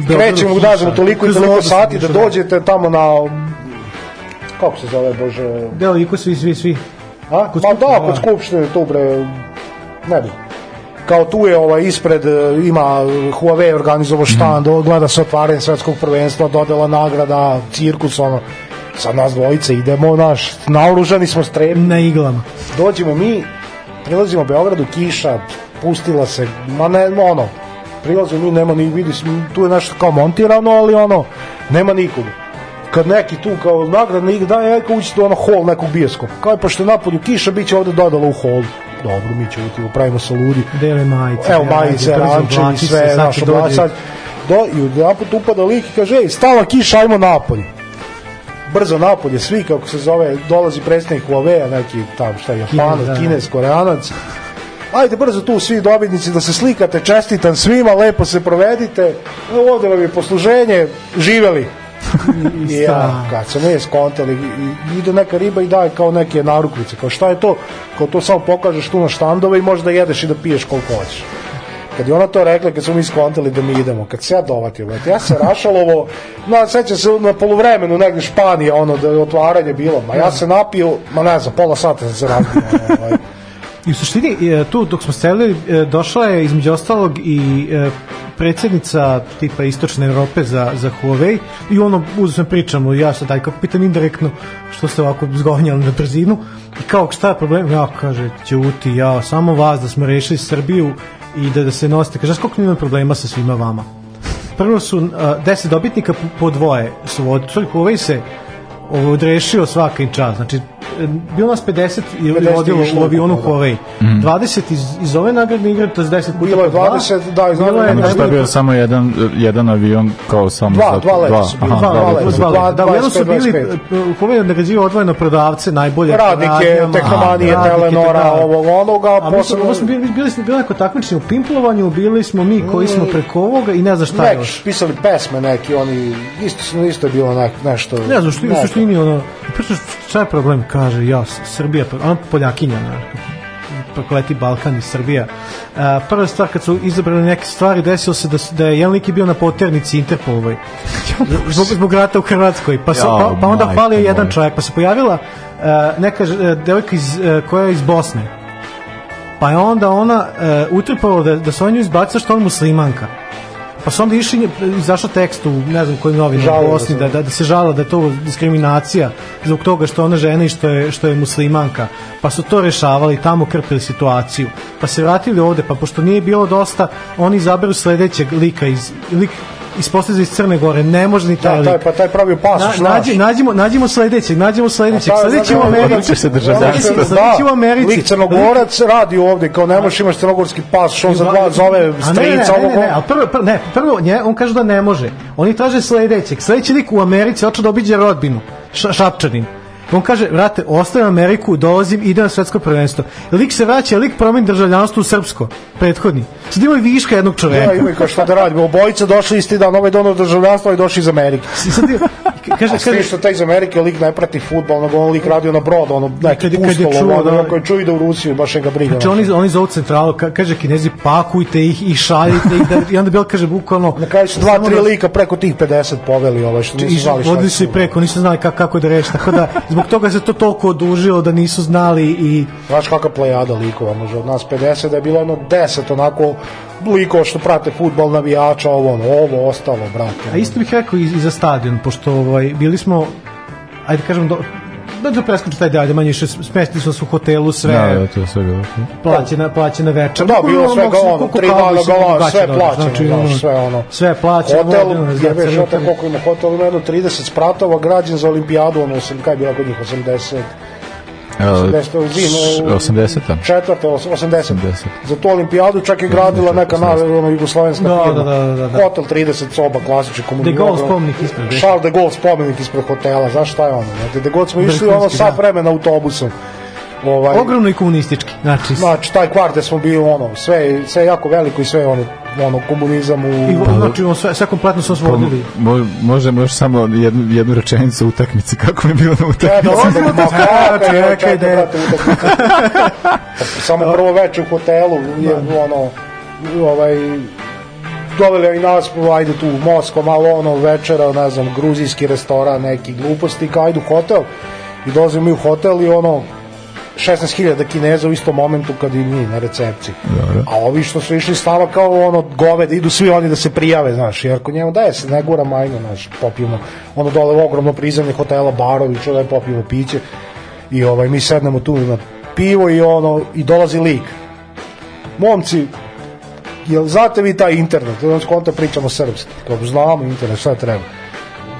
Beogradu krećemo, da znamo toliko i toliko sati da dešava. dođete tamo na, kako se zove, bože, Da, i ko svi, svi, svi. A? Kod Ma Skupštine, da, kod da. skupštine tu bre, ne bi. Kao tu je ovaj ispred e, ima Huawei organizovao štand, Mhm. gleda se otvaranje svetskog prvenstva, dodela nagrada, cirkus ono. Sad nas dvojice idemo, naš, naoružani smo strem. Na iglama. Dođemo mi, prilazimo Beogradu, kiša, pustila se, ma ne, ono, prilazimo mi, nema ni, vidi, tu je nešto kao montirano, ali ono, nema nikoga kad neki tu kao nagradni da je kao ući u ono hol nekog bioskopa. Kao je pošto je napolju kiša, bit će ovde dodala u hol. Dobro, mi ćemo ti pravimo se ludi. Dele majice. Evo majice, oblači se, sve, naš oblačač. Do, I jedan put upada lik i kaže, ej, stala kiša, ajmo napolje. Brzo napolje, svi, kako se zove, dolazi predstavnik Huawei, neki tam, šta je, Japanac, Kinez, da. Kinez, Koreanac. Ajde brzo tu svi dobitnici da se slikate, čestitam svima, lepo se provedite. Evo ovde vam je posluženje, živeli. I ja, kad sam je skontali, ide neka riba i daje kao neke narukvice, kao šta je to? Kao to samo pokažeš tu na štandove i možda jedeš i da piješ koliko hoćeš. Kad je ona to rekla, kad smo mi skontali da mi idemo, kad se ja dovatio, brate, ja se rašalovo, na, seća se na poluvremenu negde Španija, ono, da je otvaranje bilo, ma ja se napio, ma ne znam, pola sata sam se razbio, ovaj. I u suštini, e, tu dok smo selili, e, došla je između ostalog i e, predsjednica tipa Istočne Evrope za, za Huawei. I ono, sam pričamo, ja sad daj kako pitam indirektno što ste ovako zgovnjali na brzinu? I kao šta je problem, ja kaže, ćuti, ja, samo vas da smo rešili Srbiju i da, da se nosite, kaže, "Znaš koliko mi imamo problema sa svima vama? prvo su uh, 10 dobitnika po, po dvoje su sorry, Huawei se odrešio svaka im čast, znači bilo nas 50 i 50 vodilo išlo u avionu da. Huawei. Mhm. 20 iz, iz ove nagradne igre, to je 10 puta Bilo je po dva. 20, da, iz je nagradne Ono što je bio samo jedan, jedan avion kao samo Dva, za- dva leta su bili, aha, Dva, dva, leta. dva, dva, dva, da, u jednom su 25, bili, 25. Huawei je nagrađivao odvojeno prodavce, najbolje Radnike, tehnomanije, Telenora, da. ovog onoga, A mi smo, smo bili, bili smo bili neko takmičenje u pimplovanju, bili smo mi koji smo preko ovoga i ne znam šta Nek, još. pisali pesme neki, oni, isto, isto je bilo nešto... Ne znam, što u suštini ono, priča šta je problem, kaže, ja, Srbija, ona Poljakinja, znaš, preko leti Balkan i Srbija. A, prva stvar, kad su izabrali neke stvari, desilo se da, su- da je jedan lik je bio na poternici Interpolovoj, [laughs] zbog, zbog rata u Hrvatskoj, pa, sa, pa, pa onda falio jedan čovjek, pa se pojavila a, neka a, devojka iz, a, koja je iz Bosne, pa je onda ona uh, utrpala da, da se on nju izbacio što on muslimanka. Pa su onda išli, izašao tekst u ne znam kojim novinama u Bosni da, da, da se žala da je to diskriminacija zbog toga što ona žena i što je, što je muslimanka. Pa su to rešavali, tamo krpili situaciju. Pa se vratili ovde, pa pošto nije bilo dosta, oni izaberu sledećeg lika iz, lik iz posteza iz Crne Gore, ne može ni taj Da, taj, pa taj pravio pasoš, Na, nađi, nađimo, nađimo sledećeg, nađimo sledećeg, A šta, sledeći u Americi. Se državljanstva. Sledeći- Sledeći u Americi. Lik crnogorac radi ovde, kao ne možeš imaš crnogorski pas, on za dva zove A ne, ne, strica, ne, ne, ovog ali prvo, prvo, ne, prvo nje, on kaže da ne može. Oni traže sledećeg. Sledeći lik u Americi hoće da obiđe rodbinu, ša, Šapčanin. On kaže, vrate, ostavim Ameriku, dolazim, idem na svetsko prvenstvo. Lik se vraća, lik promeni državljanstvo u srpsko, prethodni. Sad imaju viška jednog Ja, čoveka. ima i kao šta da radimo, obojica došli isti dan, ovaj donor državljanstva i došli iz Amerike. Sad, kaže, A kaže, što taj iz Amerike lik ne prati futbol, nego on lik radio na brodu, ono, neki Kad je- kad je pustolo, čuo, ono, da- koji čuju da u Rusiju, baš ga briga. Znači oni, oni zovu centralu, ka, kaže kinezi, pakujte ih i šaljite ih, da, i onda Bel kaže bukvalno... Na kraju su dva, tri da- lika preko tih 50 poveli, ovaj, što nisu znali šta vodili je su i su. preko, nisu znali kako, kako da reši, tako da zbog toga se to toliko odužilo da nisu znali i Znaš kakva plejada likova, može od nas 50, da je bilo jedno 10 onako likova što prate futbol, navijača, ovo, ono, ovo, ostalo, brate. A isto bih rekao i, i za stadion, pošto ovaj, bili smo, ajde kažem, do, da da preskočim taj ajde manje više, smestili smo se u hotelu, sve Da, da, to je sve bilo. plaćena, plaćena večer. Da, bilo sve ono, tri dana bi se ga ono, drugačije sve plaćeno, Znači, ono, sve ono. Sve plaćeno, Hotel, zdravstveno, što te koliko ima hotel, ima jedno 30 spratova, građen za olimpijadu, ono, sam, kaj je bila kod njih, 80, E, 80, zim, 80. četvrte, os- 80. 80. Za tu olimpijadu čak je gradila neka na, ono, jugoslovenska Da, firma. da, da, da, da. Hotel 30 soba, klasični De komunizam. Gaulle spomenik ispred. Charles de Gaulle spomenik ispred hotela, znaš šta je ono? Znate, de Gaulle smo išli ono sat da. vremena autobusom. Ovaj, Ogromno i komunistički. Znači, Znači, taj kvart gde smo bili, ono, sve, sve jako veliko i sve, ono, ono komunizam u... i, znači, ono, sve, sve kompletno smo Pa, svodili. mo- može, može samo jednu, jednu rečenicu u utakmici, kako mi je bilo na utakmici. do Čekaj, čekaj, čekaj, čekaj, brate, utakmica. Samo prvo veče u hotelu, je, ono, ovaj, doveli i nas, ajde tu u Moskva, malo ono, večera, ne znam, gruzijski restoran, neki gluposti, kao ajde u hotel, i dolazimo mi u hotel i ono, 16.000 kineza u istom momentu kad i mi na recepciji. Dobro. A ovi što su išli stava kao ono gove da idu svi oni da se prijave, znaš, jer kod njemu daje se, ne gura majno, znaš, popijemo, ono dole ogromno prizemlje hotela, barovi, čo da je popijemo piće i ovaj, mi sednemo tu na pivo i ono, i dolazi lik. Momci, jel znate vi taj internet? Da konta pričamo srpski. Kao, znamo internet, šta treba?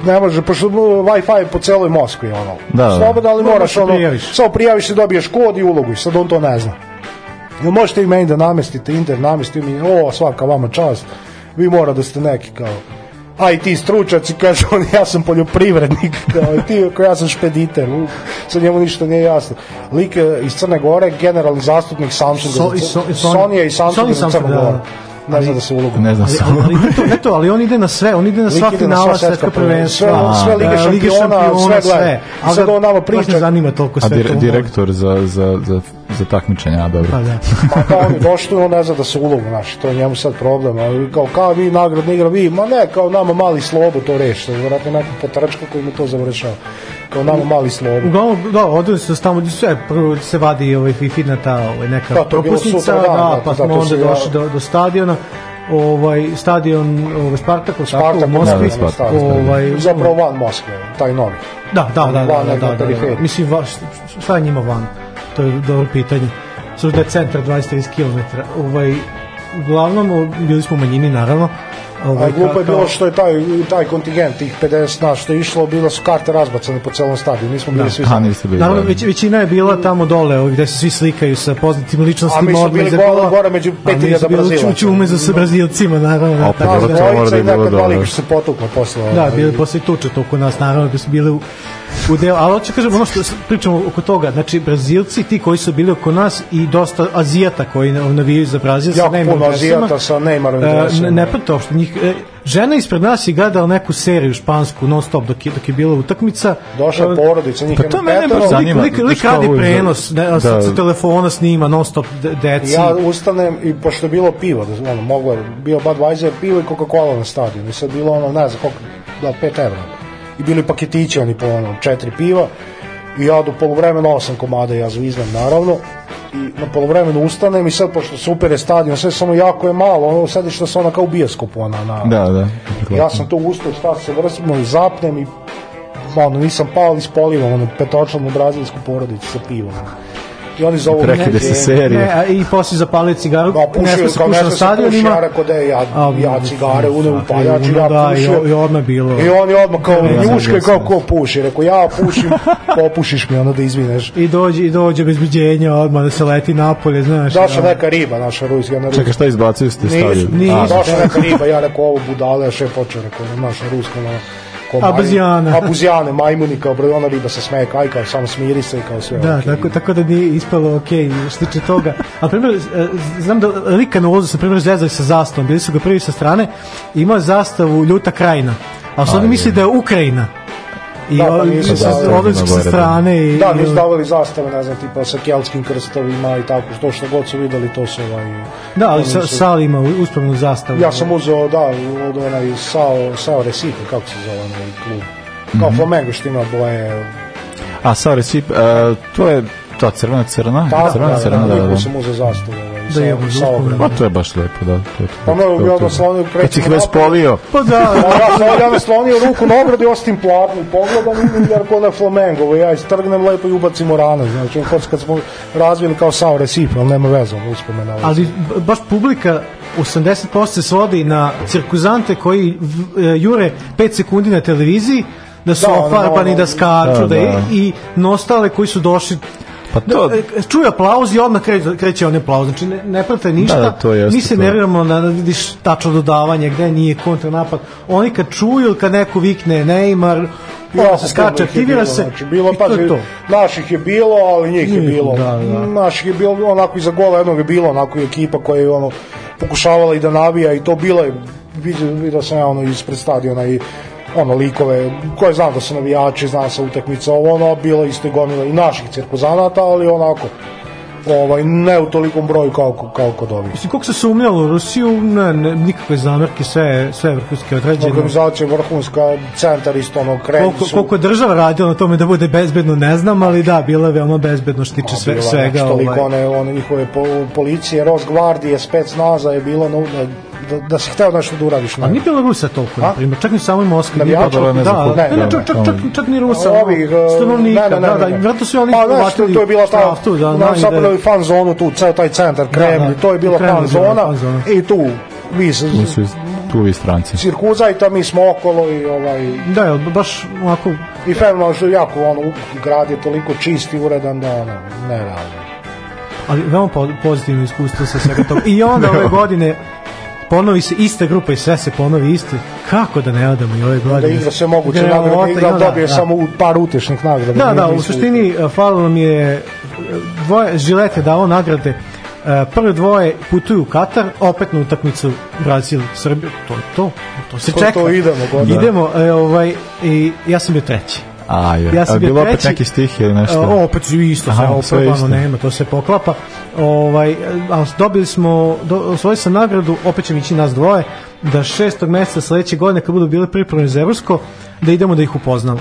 Ne može, pošto Wi-Fi je po celoj Moskvi, ono. Da, da. Slobodno, ali Moraš se ono, prijaviš. samo prijaviš se, dobiješ kod i uloguj, sad on to ne zna. Jel možete i meni da namestite internet, namesti mi, o, svaka vama čast, vi mora da ste neki kao, a i ti stručaci, kaže on, ja sam poljoprivrednik, [laughs] kao i ti, kao ja sam špediter, u, sad njemu ništa nije jasno. Lik iz Crne Gore, generalni zastupnik Samsunga, So- i so- i Sony- Sonija i Samsunga Sony za Samsung, Crnu da, Goru. da. Ne zna da se ulogu. Ne znam Ali, samo. ali, ne, to, ne to, ali on ide na sve, on ide na sva finala sva svetska prvenstva, prvenstva, sve Lige da, Lige šampiona, sve gleda. I Ali sad on nama priča- zanima toliko A sve dire, to. direktor za, za, za, za takmičenja, a dobro. Pa da. Pa kao oni došli, on ne zna da se ulogu, znaš, to je njemu sad problem. Ali kao, kao vi nagradni igra, vi, ma ne, kao nama mali slobo to reši. Vjerojatno neko potrčka koji mu to završava. Kao nama mali slobo. Uglavnom, da, odeli se tamo, sve, prvo se vadi ovaj fifina ta ovaj, neka Da, je bilo propusnica, dan, da, da, pa zato smo onda došli do, do stadiona, ovaj, stadion ovaj, Spartakov, tako, Spartak u Moskvi, da, Spartak, ovaj, Zapravo van Moskve, taj novi. Da, da, da, da, Van da, negde da, na da, da, periferiji. Mislim, va, šta je njima van? To je dobro pitanje. Sve da je centar 20-30 km. Ovaj, uglavnom, bili smo u manjini, naravno. Ovaj, A glupo je bilo što je taj, taj kontingent, tih 50 nas što je išlo, bila su karte razbacane po celom stadionu, nismo bili svi zajedno. Naravno, već, većina je bila tamo dole, ovdje gde se svi slikaju sa poznatim A ličnostima. mi smo bili gore- među A mi 5000 smo bili Brazilaca. čuču umeđu sa Brazilcima, naravno. Opet, tako dobro, da- to mora Dvojica da i je bilo neka dva dobro. lika su se potukla posle. Da, ovaj. bili posle tuče to kod nas, naravno da su bili u, u deo, ali hoću kažem ono što pričamo oko toga, znači Brazilci, ti koji su bili oko nas i dosta Azijata koji na- navijaju za Brazil sa Jako Neymarovim puno. Azijata sa Neymarovim E. Ne, ne prate uopšte njih. E, žena ispred nas je gledala neku seriju špansku non stop dok je, dok je bila utakmica. Došla E, porodica, njih Pa to mene baš lik, Zanima, lik, lik kao radi prenos, ne, da. sa, sa telefona snima non stop de, deci. Ja ustanem i pošto je bilo pivo, da ono, moglo je, bio Budweiser, pivo i Coca-Cola na stadionu. I sad bilo ono, ne znam koliko, da, 5 evra. I bili paketići oni po ono, četiri piva. I ja do polovremena osam komada ja zviznem naravno. I na polovremenu ustanem i sad pošto super je stadion, sve samo jako je malo, ono sedište se ona kao u bioskopu, ona, na, Da, da. Ja sam tu ustao, šta se vrsmo i zapnem i ono, nisam pao, ispolivam ono, petočlanu brazilsku porodicu sa pivom. I oni zovu Prekide se serije. Ne, a i posle zapalio cigaru, Da, ne pušio, sme se kao puši na stadionima. ja rekao da je ja, A, ja cigare une u paljač, uno, ja da, i, pušio. i odmah bilo. I oni odmah kao Ne, njuške, kao ko puši. Rekao, ja pušim, [laughs] popušiš mi, ono da izvineš. I dođe, i dođe bezbeđenja odmah da se leti napolje, znaš. Došla da. neka riba, naša ruska, ruska. Čekaj, šta izbacuju ste. A, Došla neka riba, ja rekao ovo budale, še počeo, rekao, naša ruska, ono, ko maj- Abuzijana. Abuzijane, majmuni, kao bre, ona riba se smeje, kaj, kao samo smiri se i kao sve. Da, okej. tako, tako da nije ispalo ok što tiče toga. A primjer, e, znam da Rika na ulozu se primjer zezali sa zastavom, bili su ga prvi sa strane, ima zastavu Ljuta krajina, su oni misli da je Ukrajina. I Da, pa sa- sa strane i, Da, nisu davali zastave, ne znam, tipa sa keltskim krstovima i tako, što što god su videli, to su ovaj... da, ali sa, su- Sal ima uspravnu zastavu. Ja sam uzeo, da, od onaj Sao, Sao Recife, kako se zove onaj klub. Kao Mhm. Flamengo što ima boje... A, sa recip, e, to je ta crvena crna, Tako, crvena da, crna, da, da, da, da. sam uzeo zastavu. Ovaj, Da, Sao uspomenu. Vremena. Pa to je baš lepo, da. To, je to, Pa ne, to, ja to. naslonio, Kad si krećemo ih već polio, Pa da, ja sam ja naslonio ruku na ogradu i ostim platno i pogledam i jer ko na Flamengo, ja istrgnem lepo i ubacim u rane, znači kad, kad smo razvili kao Sao Recife, ali nema veze, uspomena. ovaj. ali baš publika 80% se svodi na cirkuzante koji e, jure 5 sekundi na televiziji da su Da, ofarbani, ono, da skaču, da, da, i, da. i nostale koji su došli Pa to- Da, e, čuje aplauz i odmah kreće, kreće on aplauz. Znači ne, ne prate ništa. Da, da, to jeste Mi se to. nerviramo na da vidiš tačno dodavanje, gde nije kontranapad. Oni kad čuju ili kad neko vikne Neymar, ja, se skače, je aktivira se. Znači, bilo, i to je to. naših je bilo, ali njih je bilo. da, da. Naših je bilo, onako iza gola jednog je bilo, onako i ekipa koja je ono, pokušavala i da navija i to bilo je, vidio, vidio sam ja ono ispred stadiona i ono likove koje znam da su navijači, znam sa utakmica ovo ono, bilo isto gomila i naših cirkuzanata, ali onako ovaj, ne u tolikom broju kao, kao kod ovih. Mislim, koliko se sumnjalo u Rusiju, ne, ne, nikakve zamerke, sve, sve je vrhunski određeno. Organizacija vrhunska, centar isto ono, kreni Koliko, su... koliko država radila na tome da bude bezbedno, ne znam, ali da, bilo je veoma bezbedno što tiče sve, Bila je svega. nešto toliko Ovaj. one, one njihove po, policije, Rosgvardije, specnaza je bilo no, da, da, da si hteo nešto da uradiš. A nije bilo Rusa toliko, na primjer, čak ni samo i Moskva. Navijača? bilo- Ne Da, ne, ne, čak, čak, čak, čak ni Rusa, Ovih, stanovnika, ne, ne, ne, da, da, ne. vjerojatno su oni pa, uhvatili to je bila ta, da, na sad da fan zonu tu, ceo taj centar, Kremlj, da. to je bila fan zona, fan zona. i tu, vi se, Tu su tu i stranci. cirkuzajta, mi smo okolo i ovaj, Da, baš ovako, i fenomenalno što je jako, ono, grad je toliko čist i uredan da, ono, nerealno. ali veoma po, pozitivno iskustvo sa svega toga. I onda ove [laughs] godine ponovi se ista grupa i sve se ponovi isto. Kako da ne odemo i ove Da godine? igra sve moguće Gremota, nagrade, igra, da, dobije da. samo par utešnih nagrada. Da, da, Nisu- u suštini e, falilo nam je e, dvoje, Žilet je dao nagrade E, prve dvoje putuju u Katar, opet na utakmicu Brazil, Srbija, to je to, to se To- čeka. to idemo, god, da. Idemo, e, ovaj, i ja sam bio treći. A, je. Ja sam A bio bilo opet neki stih ili nešto? E, opet isto, Aha, sve sve isto. nema, to se poklapa. Ovaj, a dobili smo, do, osvojili sam nagradu, opet ćemo ići nas dvoje, da šestog meseca sledeće godine, kad budu bili pripremni za Evropsko, da idemo da ih upoznamo.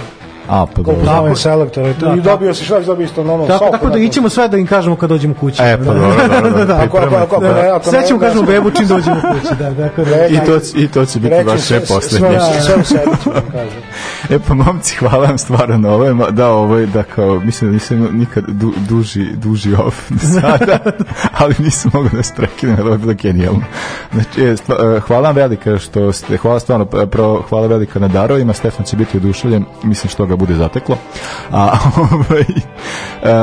A, pa dobro. Plaven selektor. Da, I dobio si šta, dobio isto ono Tako, tako da ićemo sve da im kažemo kad dođemo kući. E, pa dobro, dobro, dobro, da, Ako, ako, ako, ako, ne, ako Sve ćemo kažemo bebu čim dođemo kući. Da, dakle, da. I to, I to će biti vaše sve- poslednje. Sve, sve u sebi ću vam kažem. E pa momci, hvala vam stvarno na ovoj, da ovo je da kao, mislim da nisam nikad du, duži, duži off do [laughs] sada, ali nisam mogao da se prekinem, ovo je bilo genijalno. Znači, e, stva- e, hvala vam velika što ste, hvala stvarno, e, pro, hvala velika na darovima, Stefan će biti oduševljen, mislim što ga bude zateklo. A, [laughs] ovaj,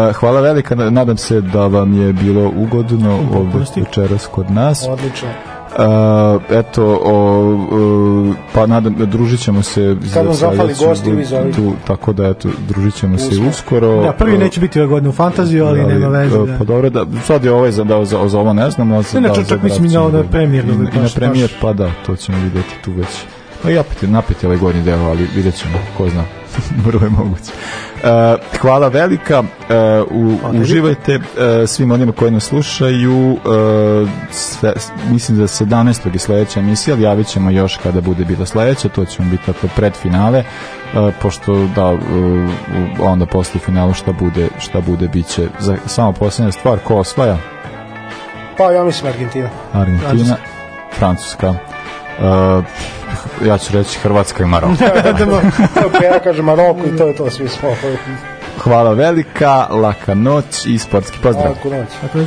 e, hvala velika, na- nadam se da vam je bilo ugodno ovdje večeras kod nas. Odlično. Uh, eto, o, uh, pa nadam, družit ćemo se Kad vam zafali gosti, vi zovite. tu, tako da eto, družit ćemo se Uskoro. uskoro. Ja, prvi neće biti ove godine u fantaziju, ali nema veze. Da. Pa dobro, da, sad je ovaj za, da, za, za ovo ne znam, ali za, Inače, da, za čak mislim i na da- premijer, I, da i na premijer, pa da, to ćemo vidjeti tu već. Pa i opet je napet je ovaj gornji deo, ali vidjet ćemo, ko zna. [laughs] Vrlo je moguće. Uh, hvala velika, uh, u, uživajte uh, svim onima koji nas slušaju, uh, sve, mislim da 17. je sledeća emisija, ali javit ćemo još kada bude bila sledeća, to ćemo biti tako pred finale, uh, pošto da, uh, onda posle finalu šta bude, šta bude, bit će za, samo posljednja stvar, ko osvaja? Pa ja mislim Argentina. Argentina, Francuska. Uh, ja ću reći Hrvatska i Maroko. [laughs] to ja kažem Maroko i to je to, svi smo. Hvala velika, laka noć i sportski pozdrav. Laku noć. Tako da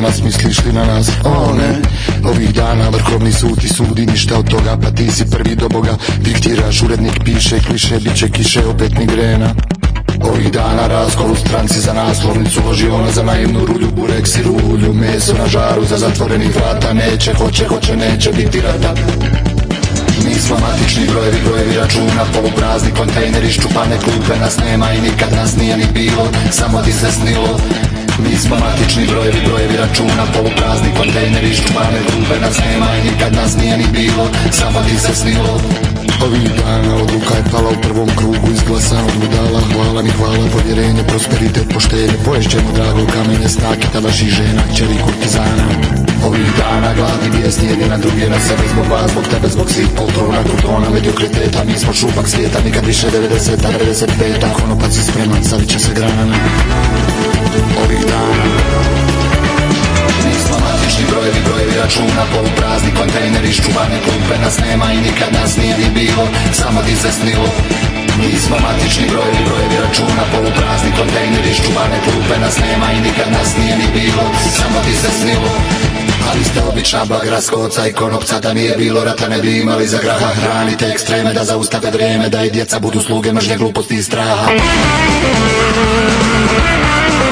danas, misliš li na nas? O ne, ovih dana vrhovni sud ti sudi, ništa od toga, pa ti si prvi do Boga, diktiraš, urednik piše, kliše, bit će kiše, opet migrena. Ovih dana raskol u stranci za naslovnicu loži ona za naivnu rulju, burek si rulju, meso na žaru za zatvorenih vrata, neće, hoće, hoće, neće biti rata. Mi smo matični brojevi, brojevi računa, poluprazni kontejneri, ščupane klupe, nas nema i nikad nas nije ni bilo, samo ti se snilo. Mi smo matični brojevi, brojevi računa, poluprazni kontejneri, ščupane klupe, nas nema i nikad nas nije ni bilo, samo ti se snilo. Ovih dana odluka je pala u prvom krugu izglasan od budala Hvala mi hvala, povjerenje, prosperitet, poštenje Poješćemo drago kamenje, snake, tadaših žena, čeri kurtizana Ovih dana gladni bijesni jedni na druge na sebe Zbog vas, zbog tebe, zbog svih poltrona, kurtona, mediokriteta Mi smo šupak svijeta, nikad više 90-a, 95-a Konopac je spreman, savit će se grana Ovih dana mi smo matični brojevi, brojevi računa, poluprazni kontejneri, ščuvane klupe, nas nema i nikad nas nije ni bilo, samo ti se snilo. Mi smo matični brojevi, brojevi računa, poluprazni kontejneri, ščuvane klupe, nas nema i nikad nas nije ni bilo, samo ti se snilo. Ali ste obična bagra skoca i konopca Da nije bilo rata ne bi imali za graha Hranite ekstreme da zaustave vrijeme Da i djeca budu sluge mržnje gluposti i straha Samo